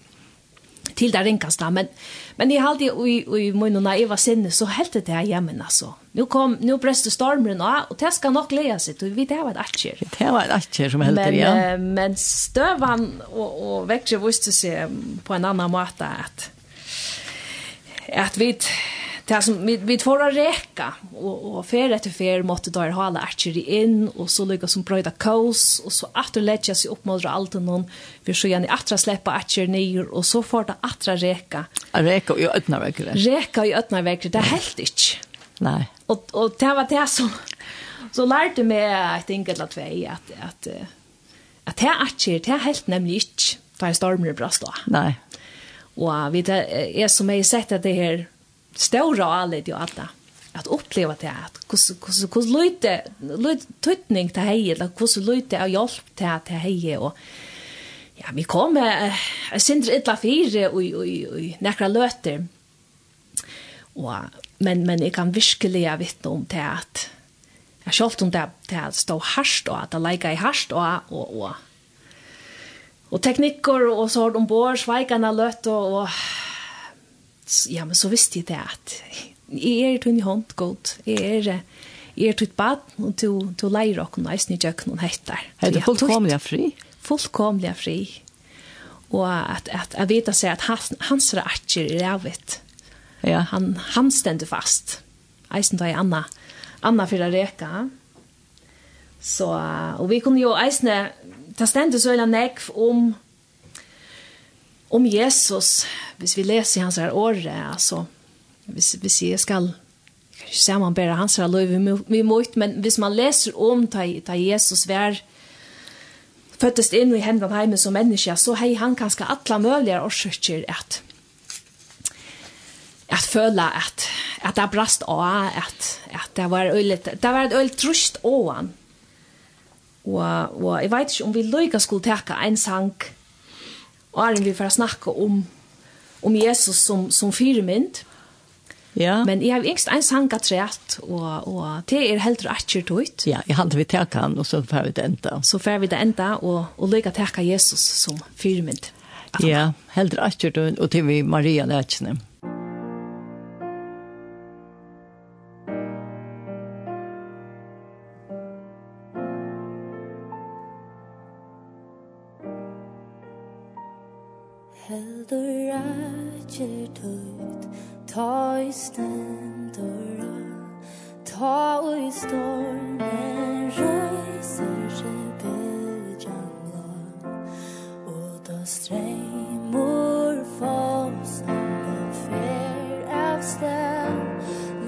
til der ringkasta, men Men jag halde i i mun när Eva sinne så helt det här hemmen alltså. Nu kom nu bräste stormen och och det ska nog läsa sig. Du vi det var ett atcher. Det var ett atcher som helt det ja. Men men stövan och och växer visste sig på en annan måta att att vi det som vi, vi får räcka och och för efter för måste då ha archery in och så lägga som bröda kos och så åter lägga sig upp mot allt någon för så gärna åter släppa archery ner och så får det åter räcka. Räcka i öppna veckor. Räcka i öppna veckor det helt inte. Nej. Och och det var det som så lärde mig I think att två att att att det archery det helt nämligen inte för stormar brast då. Nej. Och vi det är som jag sett att det här stora allit ju alla att uppleva det att hur hur hur lite lite tutning till hej eller kus lite av hjälp till att hej och ja vi kommer äh, sindr illa fyra och och och några löter och men men jag kan verkligen vittna om det att jag självt om det det att stå harst och att det lägga i harst och och och och tekniker och så har de bor svajkarna lött och, och ja, men så visste jeg det at jeg er tunn i hånd, godt. Jeg er, jeg er tunn bad, og du, du leier og noe, jeg ikke noen hettar. Er det fullkomlig fri? Fullkomlig fri. Og at, at jeg vet seg at hans, hans ratjer er avvitt. Ja. Han, han stender fast. Eisen tar jeg Anna, Anna for å reka. Så, og vi kunne jo eisne, ta stender så veldig nekv om om Jesus, hvis vi leser hans her året, altså, hvis, hvis jeg skal, kan ikke se om han hans her lov, vi må ut, men hvis man leser om ta, ta Jesus vær, føttes inn i hendene hjemme som menneske, så hei han kanskje alle mulige årsøkker at, at føle at, at det brast av, at, at det var øyelig, det var et øyelig trusht av han. Og, og jeg vet ikke om vi løyga skulle teka en sang, Og er vi for snakke om, om Jesus som, som firemynd. Ja. Men jeg har yngst en sang at rett, og, og det er helt rett ut. Ja, jeg hadde vi takket han, og så får vi det enda. Så får vi det enda, og, og lykke takket Jesus som firemynd. Ja, helt rett og til vi Maria lærkene. Ja. Ta i stendora Ta i stormen Røyser seg bødjan Og da streimor Fåsand og fer av sted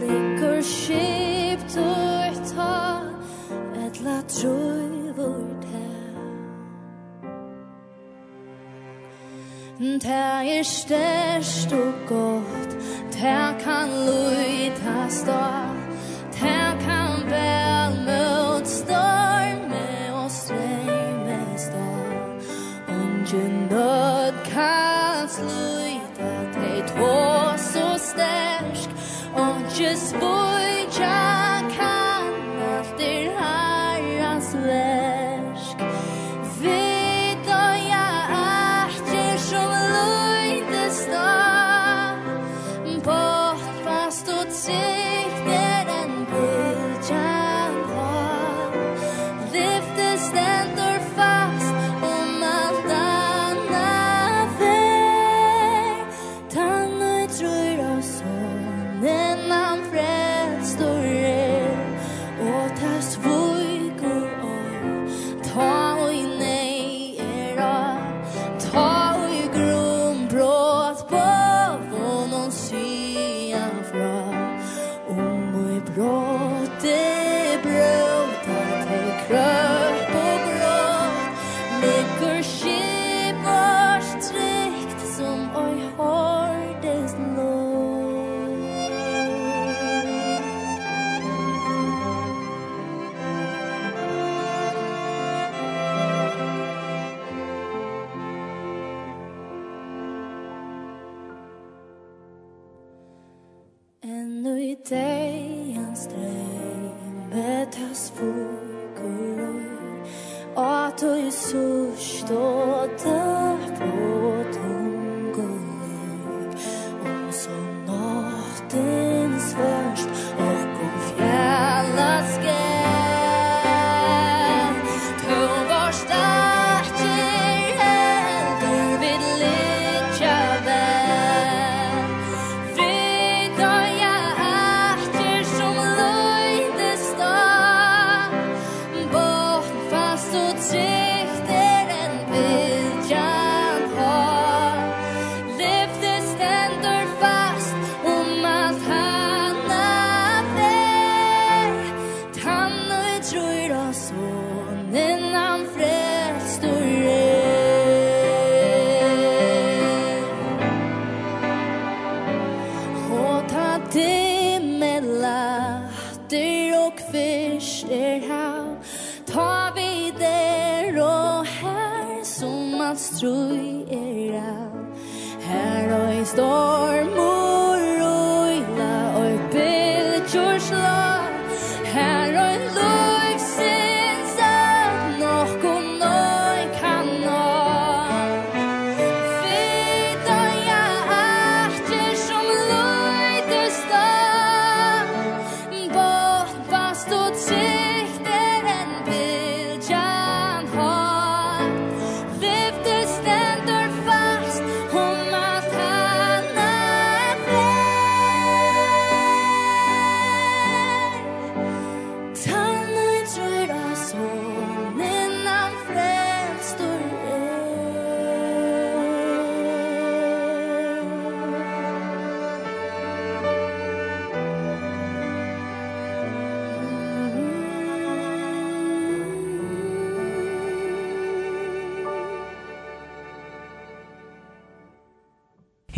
Ligger skipt og ta Et la troi Ta er størst og godt Ta kan luita stå Ta kan vel mot storme og streme stå Om nød kan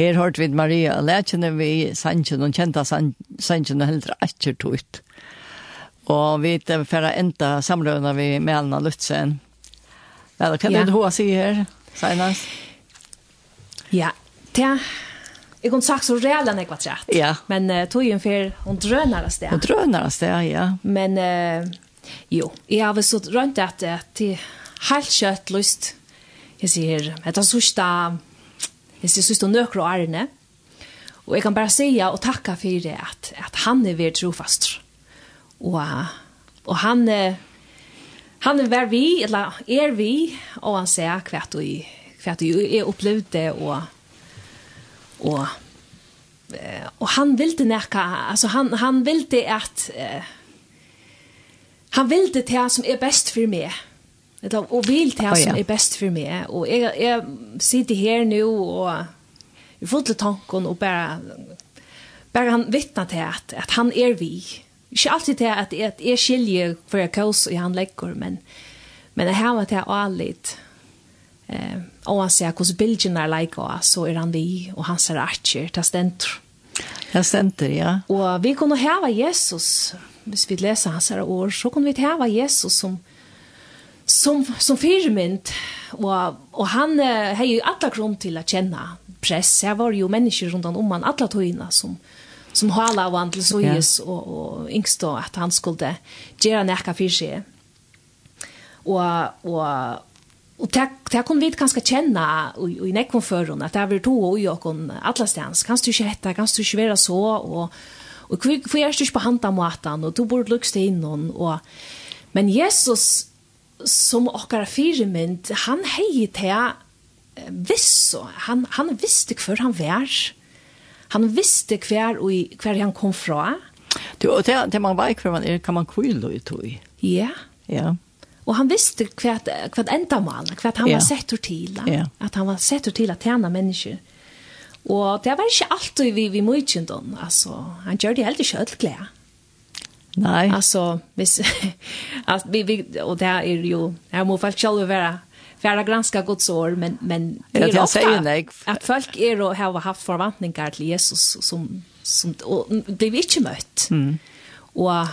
Her hørt vi Maria Lætjene vi sannsjen, og kjenta sannsjen og heldre etter tog Og vi er for å enda samrøvende vi med Alna Lutzen. Eller hva er det hun sier her, senast? Ja, det Jeg kunne sagt så redan jeg var trett. Ja. Men uh, tog jo en fyr, hun drønar av sted. Hun drønar av sted, ja. Men uh, jo, jeg har vel så rønt at det er helt kjøtt lyst. Jeg sier, det er så hvis jeg synes det nøkker og ærene. Og jeg kan bare si og takke for det at, at han er ved trofast. Og, og han, han er ved vi, eller er vi, og han sier hva du, hva du er opplevd det, og, og, og han ville nekka, altså han, han ville at, uh, han ville det som er best for meg, Det du, og vil det som er best for meg. Og jeg, jeg sitter her nå, og jeg får til tanken, og bare, bare han vittnar til at, at han er vi. Ikke alltid til at jeg, at jeg skiljer for jeg kaos i han legger, men, men jeg har til å litt. Eh, og han sier hvordan bilden er leker, så er han vi, og han ser archer, det stenter. Det stenter, ja. Og vi kunne hava Jesus, hvis vi leser hans ord, så kunne vi hava Jesus som, som som firmynd och och han eh, har ju alla grund till att känna press. Här var ju människor runt om han alla tojna som som hala av han till Sojes och, och yngst att han skulle göra näka för sig. Och och Och det, det kan vi ganska känna och, i nekon förrun att det är två och jag kan alla stans. Kan du inte hetta, kan du inte vara så och Og hvor hur är du på handa matan och du borde lukst in någon och men Jesus som okkara fyrirmynd, han hei til visso, han, han visste hver han var, han visste hver, og hver han kom fra. Du, og det, det man vet hver man er, kan man kvile ut i. Ja. Ja. Og han visste hva, hva enda man, hva han ja. var sett til, ja. at han var sett til at tjene mennesker. Og det var ikke alltid vi, vi mye om, altså, han gjør det helt ikke ødelglede. Nei. Alltså, hvis, [laughs] alltså vi, vi, og det er jo, jeg här må folk själva vara färra granska Guds år, men, men det är ofta at folk er og har haft förväntningar til Jesus som, som og blir ikke møtt. Mm. Og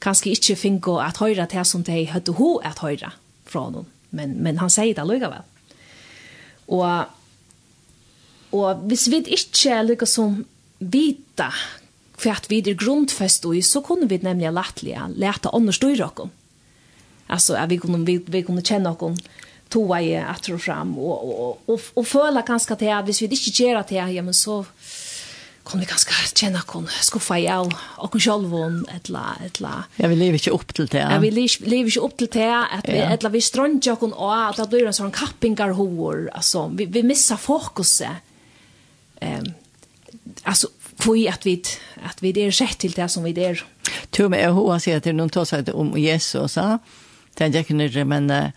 kanskje ikke finne at høyre til som de hade ho at høyre fra noen, Men, men han sier det lugga väl. Og, och hvis vi ikke lugga som vita kvart vi det grundfest och så kunde vi nämligen lättliga lätta andra styra och alltså att vi kunde vi, vi kunde känna och toa i att och fram och och och, och föla ganska till att hvis vi inte gör det här men så kom vi ganska känna kon skuffa i all och självon etla etla ja vi lever inte upp till det ja vi lever inte upp till det att vi etla vi struntar kon och att det blir en sån kappingar hår alltså vi vi missar fokuset ehm um, alltså för at vi at vi er sett til det som vi är. Tror mig jag hoppas att det någon tar sig om Jesus så tänker jag inte men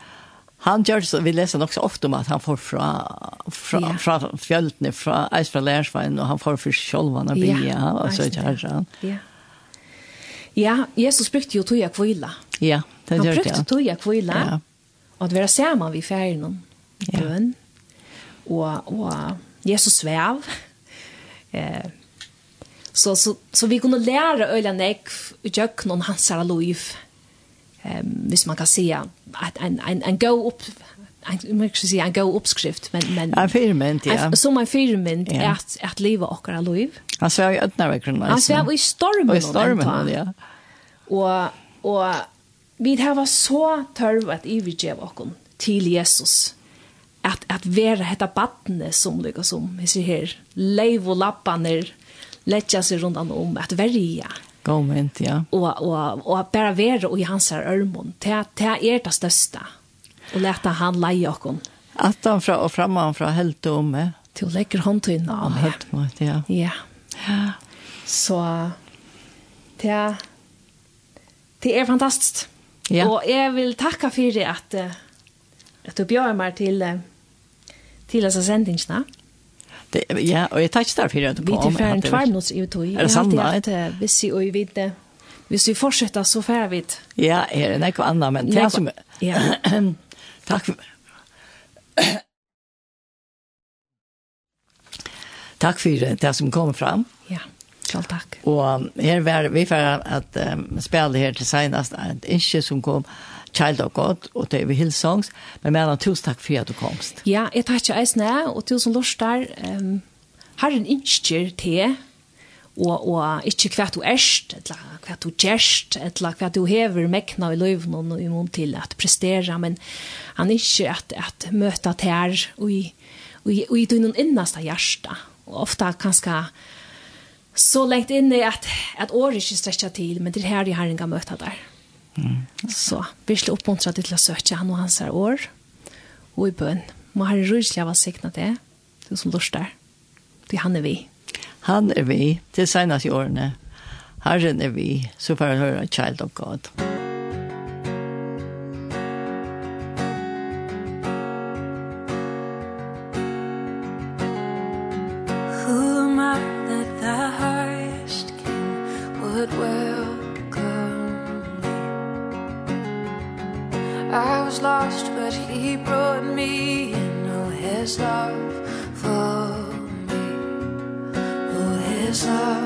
han gör så vi läser också ofta om att han får fra fra ja. fra fjältne fra Eis fra og och han får för og bia och så där så. Ja. Ja, Jesus brukte jo tog kvila. Ja, det gjør det. Han brukte tog kvila. Ja. Og at være sammen vi ferien ja. bøn. Og, og Jesus svev. Eh, Så, så, så vi kunne lære øyla nek i jøkken om hans her liv. Um, hvis man kan si at en, en, en go opp en man kan si en god uppskrift men men en firmynt ja som en firmynt ja. att att leva och våra liv alltså jag öppnar verkligen alltså alltså vi stormar vi stormar ja och och vi det var så törv att i vi gav och till Jesus att att vara detta barnet som lyckas som vi ser här lev och lappaner lägga sig runt om att värja. med, ja. Och, och, och bara vara och i hans örmon. Det, det är det största. Och lätta han leja och Att han fra, och framman från helt om med. Till och lägger hon till innan. Ja, helt mot, ja. Ja. ja. Så det, det är fantastiskt. Ja. Och jag vill tacka för det att, att du bjöd mig till, till dessa sändningarna. Det, ja, og jeg tar ikke derfor at du kom. Vi tilfører en minutter i utøy. Er det sant da? Hvis vi og vi vet hvis vi fortsetter, så færre vi det. Ja, er det ikke annet, men det er som... Ja. [clears throat] Takk for... [clears throat] Takk for det som kom fram. Ja, selv takk. Og her var vi for at um, spille her til senest, et ikke som kom, Child of God og David Hillsongs. Men med tusen takk for at du komst. Ja, jeg tar ikke eisene, og tusen lort der. Um, Herren innskjer til og og ikke hva du erst eller hva du gjerst, eller hva du hever mekna i løven og i mun til at prestera men han er ikkje at at møta tær og i og i tunn innasta hjarta og ofta kanskje så lengt inne at at året ikke strekka til men det her jeg har en gang møta der Mm. Så virkelig oppmuntra til å søke han og hans her år, og i bøn. Må herre ryslig av å sikne det, du som lurer der. Du, han er vi. Han er vi, til senest i årene. Herren er vi, så får jeg høre Child of God. Musik was lost but he brought me in. Oh his love for me. Oh his love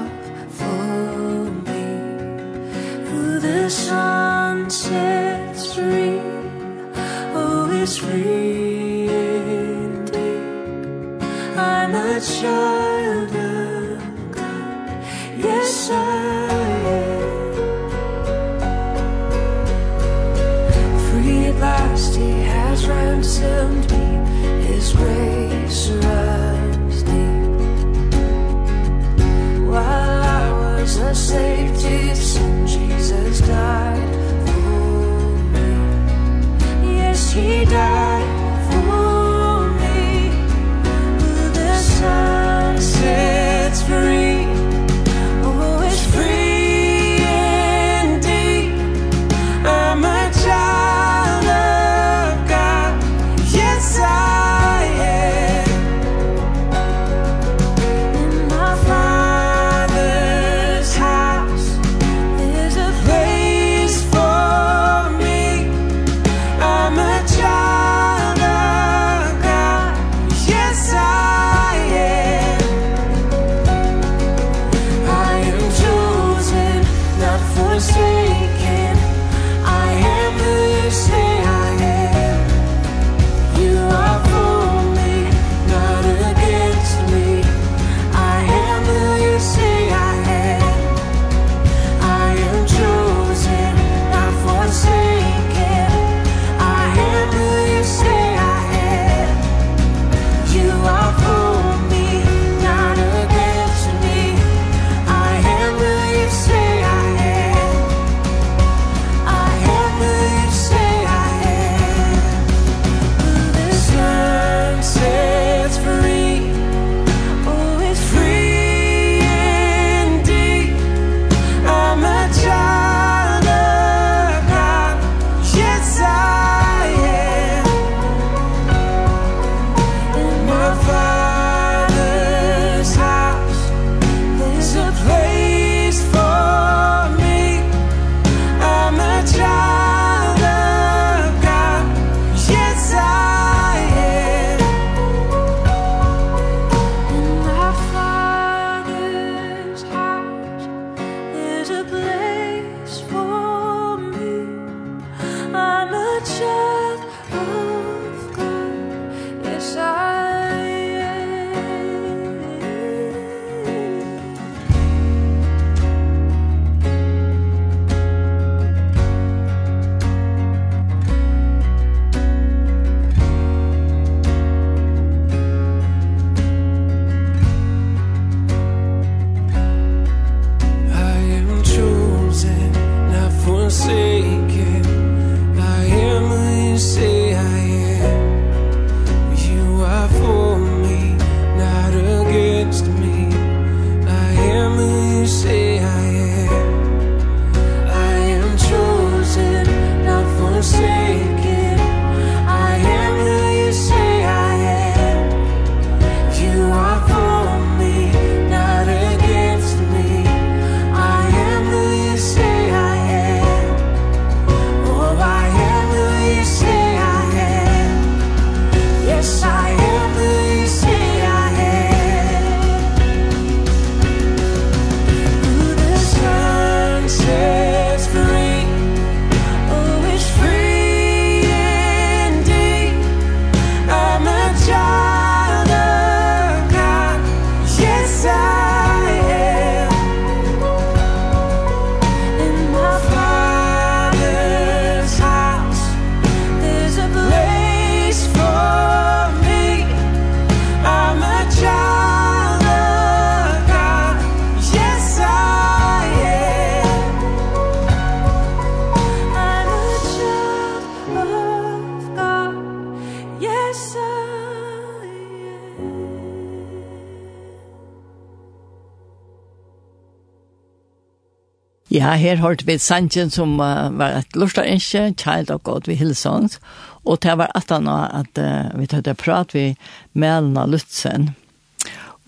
Ja, her hørte vi sangen som uh, var et lortarinskje, Child of God ved Hillsongs, og det var at han at uh, vi tøtte prat vi Melna Lutzen.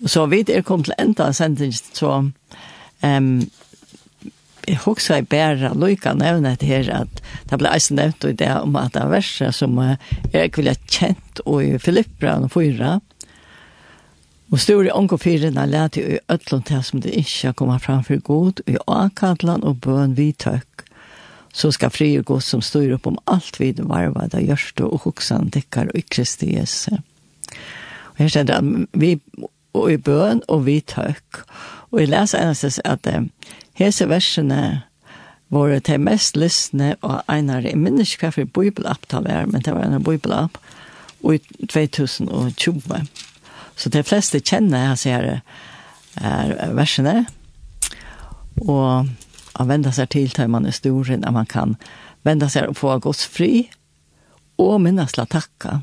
Så vi er kom til enda av sendingen, så um, jeg husker jeg bare Løyka nevne det her, at det ble eisen nevnt i det om at det er verset som uh, jeg ville kjent og i Filippra og Fyra, Og store ångåfyrene lærte i ødlån til som det ikke kommer fram for god, i akadlan og bøn vi tøkk. Så skal fri og god som styr opp om alt vi varva av gjørste og hoksan dekkar og i Kristi Jesu. Og her stender at vi og i bøn og vi tøkk. Og jeg leser eneste at hese versene var det mest lysne og einare. Jeg minnes ikke hva for bibelapp det var, men det var en bibelapp. Og i 2020. Så de fleste kjenner jeg ser er versene, og å vende seg til til man er stor, at man kan vende seg og få gods fri, og minnes la takka.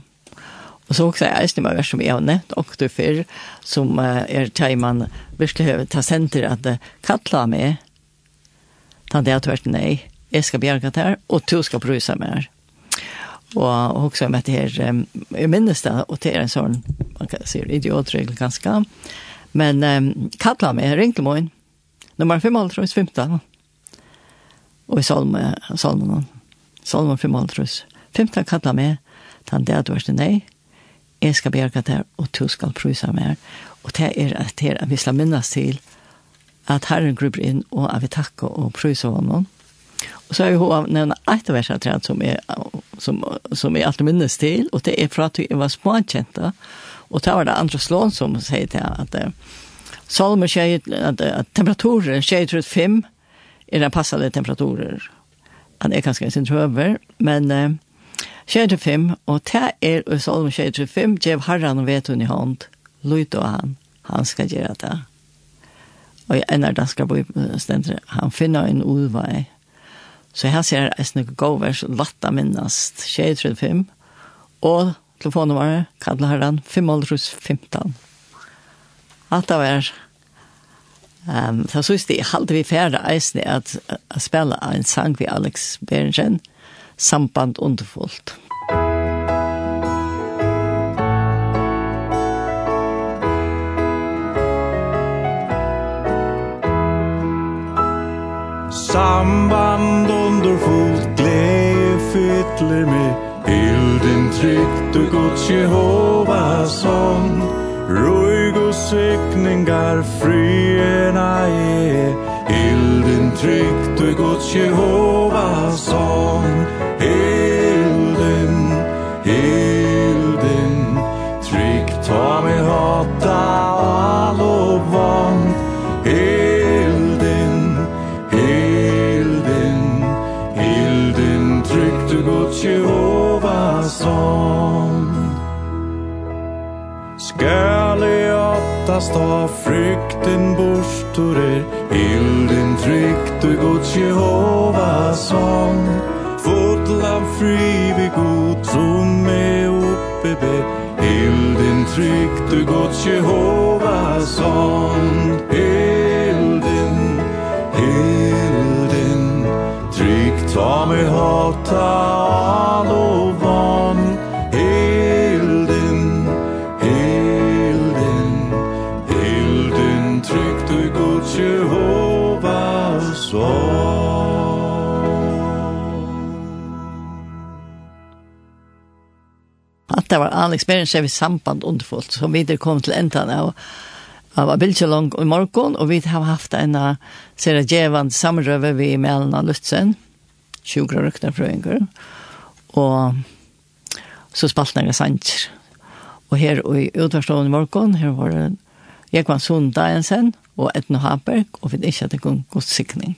Og så også er det noe som jeg har nevnt, og du fyr, som er til man virkelig har ta senter at kattla meg, ta det at du er nei, jeg skal bjerga her, og du skal brusa meg her. Og också med det här, um, jag minns det, och det är en sån, man kan säga idiotregel ganske Men um, kalla meg ringte meg inn nummer 55, 15. Och i Salmen, Salmen, Salmen 55, 15 kalla meg tan det att du är nei jag ska bjärka det här, och du skal prysa mig. Och det är att det vi ska minnas til att Herren grupper inn och av vi tackar och prysar honom. Og så har hun nevnt et vers här som är som som är alltid minnes till och det är för att jeg var småkänta och det var det andra slån som säger at, att Salmer sier att, at temperaturen säger til 5 är den passende temperaturer. Han är ganska sin över men eh, säger 5 och det är Salmer sier til 5 gjev Herren vet hon i hand. Lojt han han ska göra det. Och en av danska bo ständer han finner en utvei Så her ser jeg snakk gåver, så latt minnast, 235, og telefonnummeret, kallet herren, 5.15. Alt det var, um, så synes jeg, halte vi færre eisne at, at spela en sang vi Alex Bergen Samband underfullt. Samband underfullt glädje fyller mig. Elden tryckt och gott Jehova sång Röjg och sökningar fröna är Elden tryckt och gott Jehova sång kastast av frykten borstor er Ilden trygt og god Jehova sång Fotlan fri vi god som er oppe be Ilden trygt og god Jehova sång Ilden, ilden Trygt ta mig hata det var an experience vi samband underfullt som vi der kom till enda av av Abilchalong i morgen och vi har haft en sera jävand samrøve vi Melna Lutzen 20 rökter fröingar och så spalt jag sanger och här i utvarstående morgon här var det Jekvann Sundajensen og Edna Haberg, og vi er ikke at det går god sikning.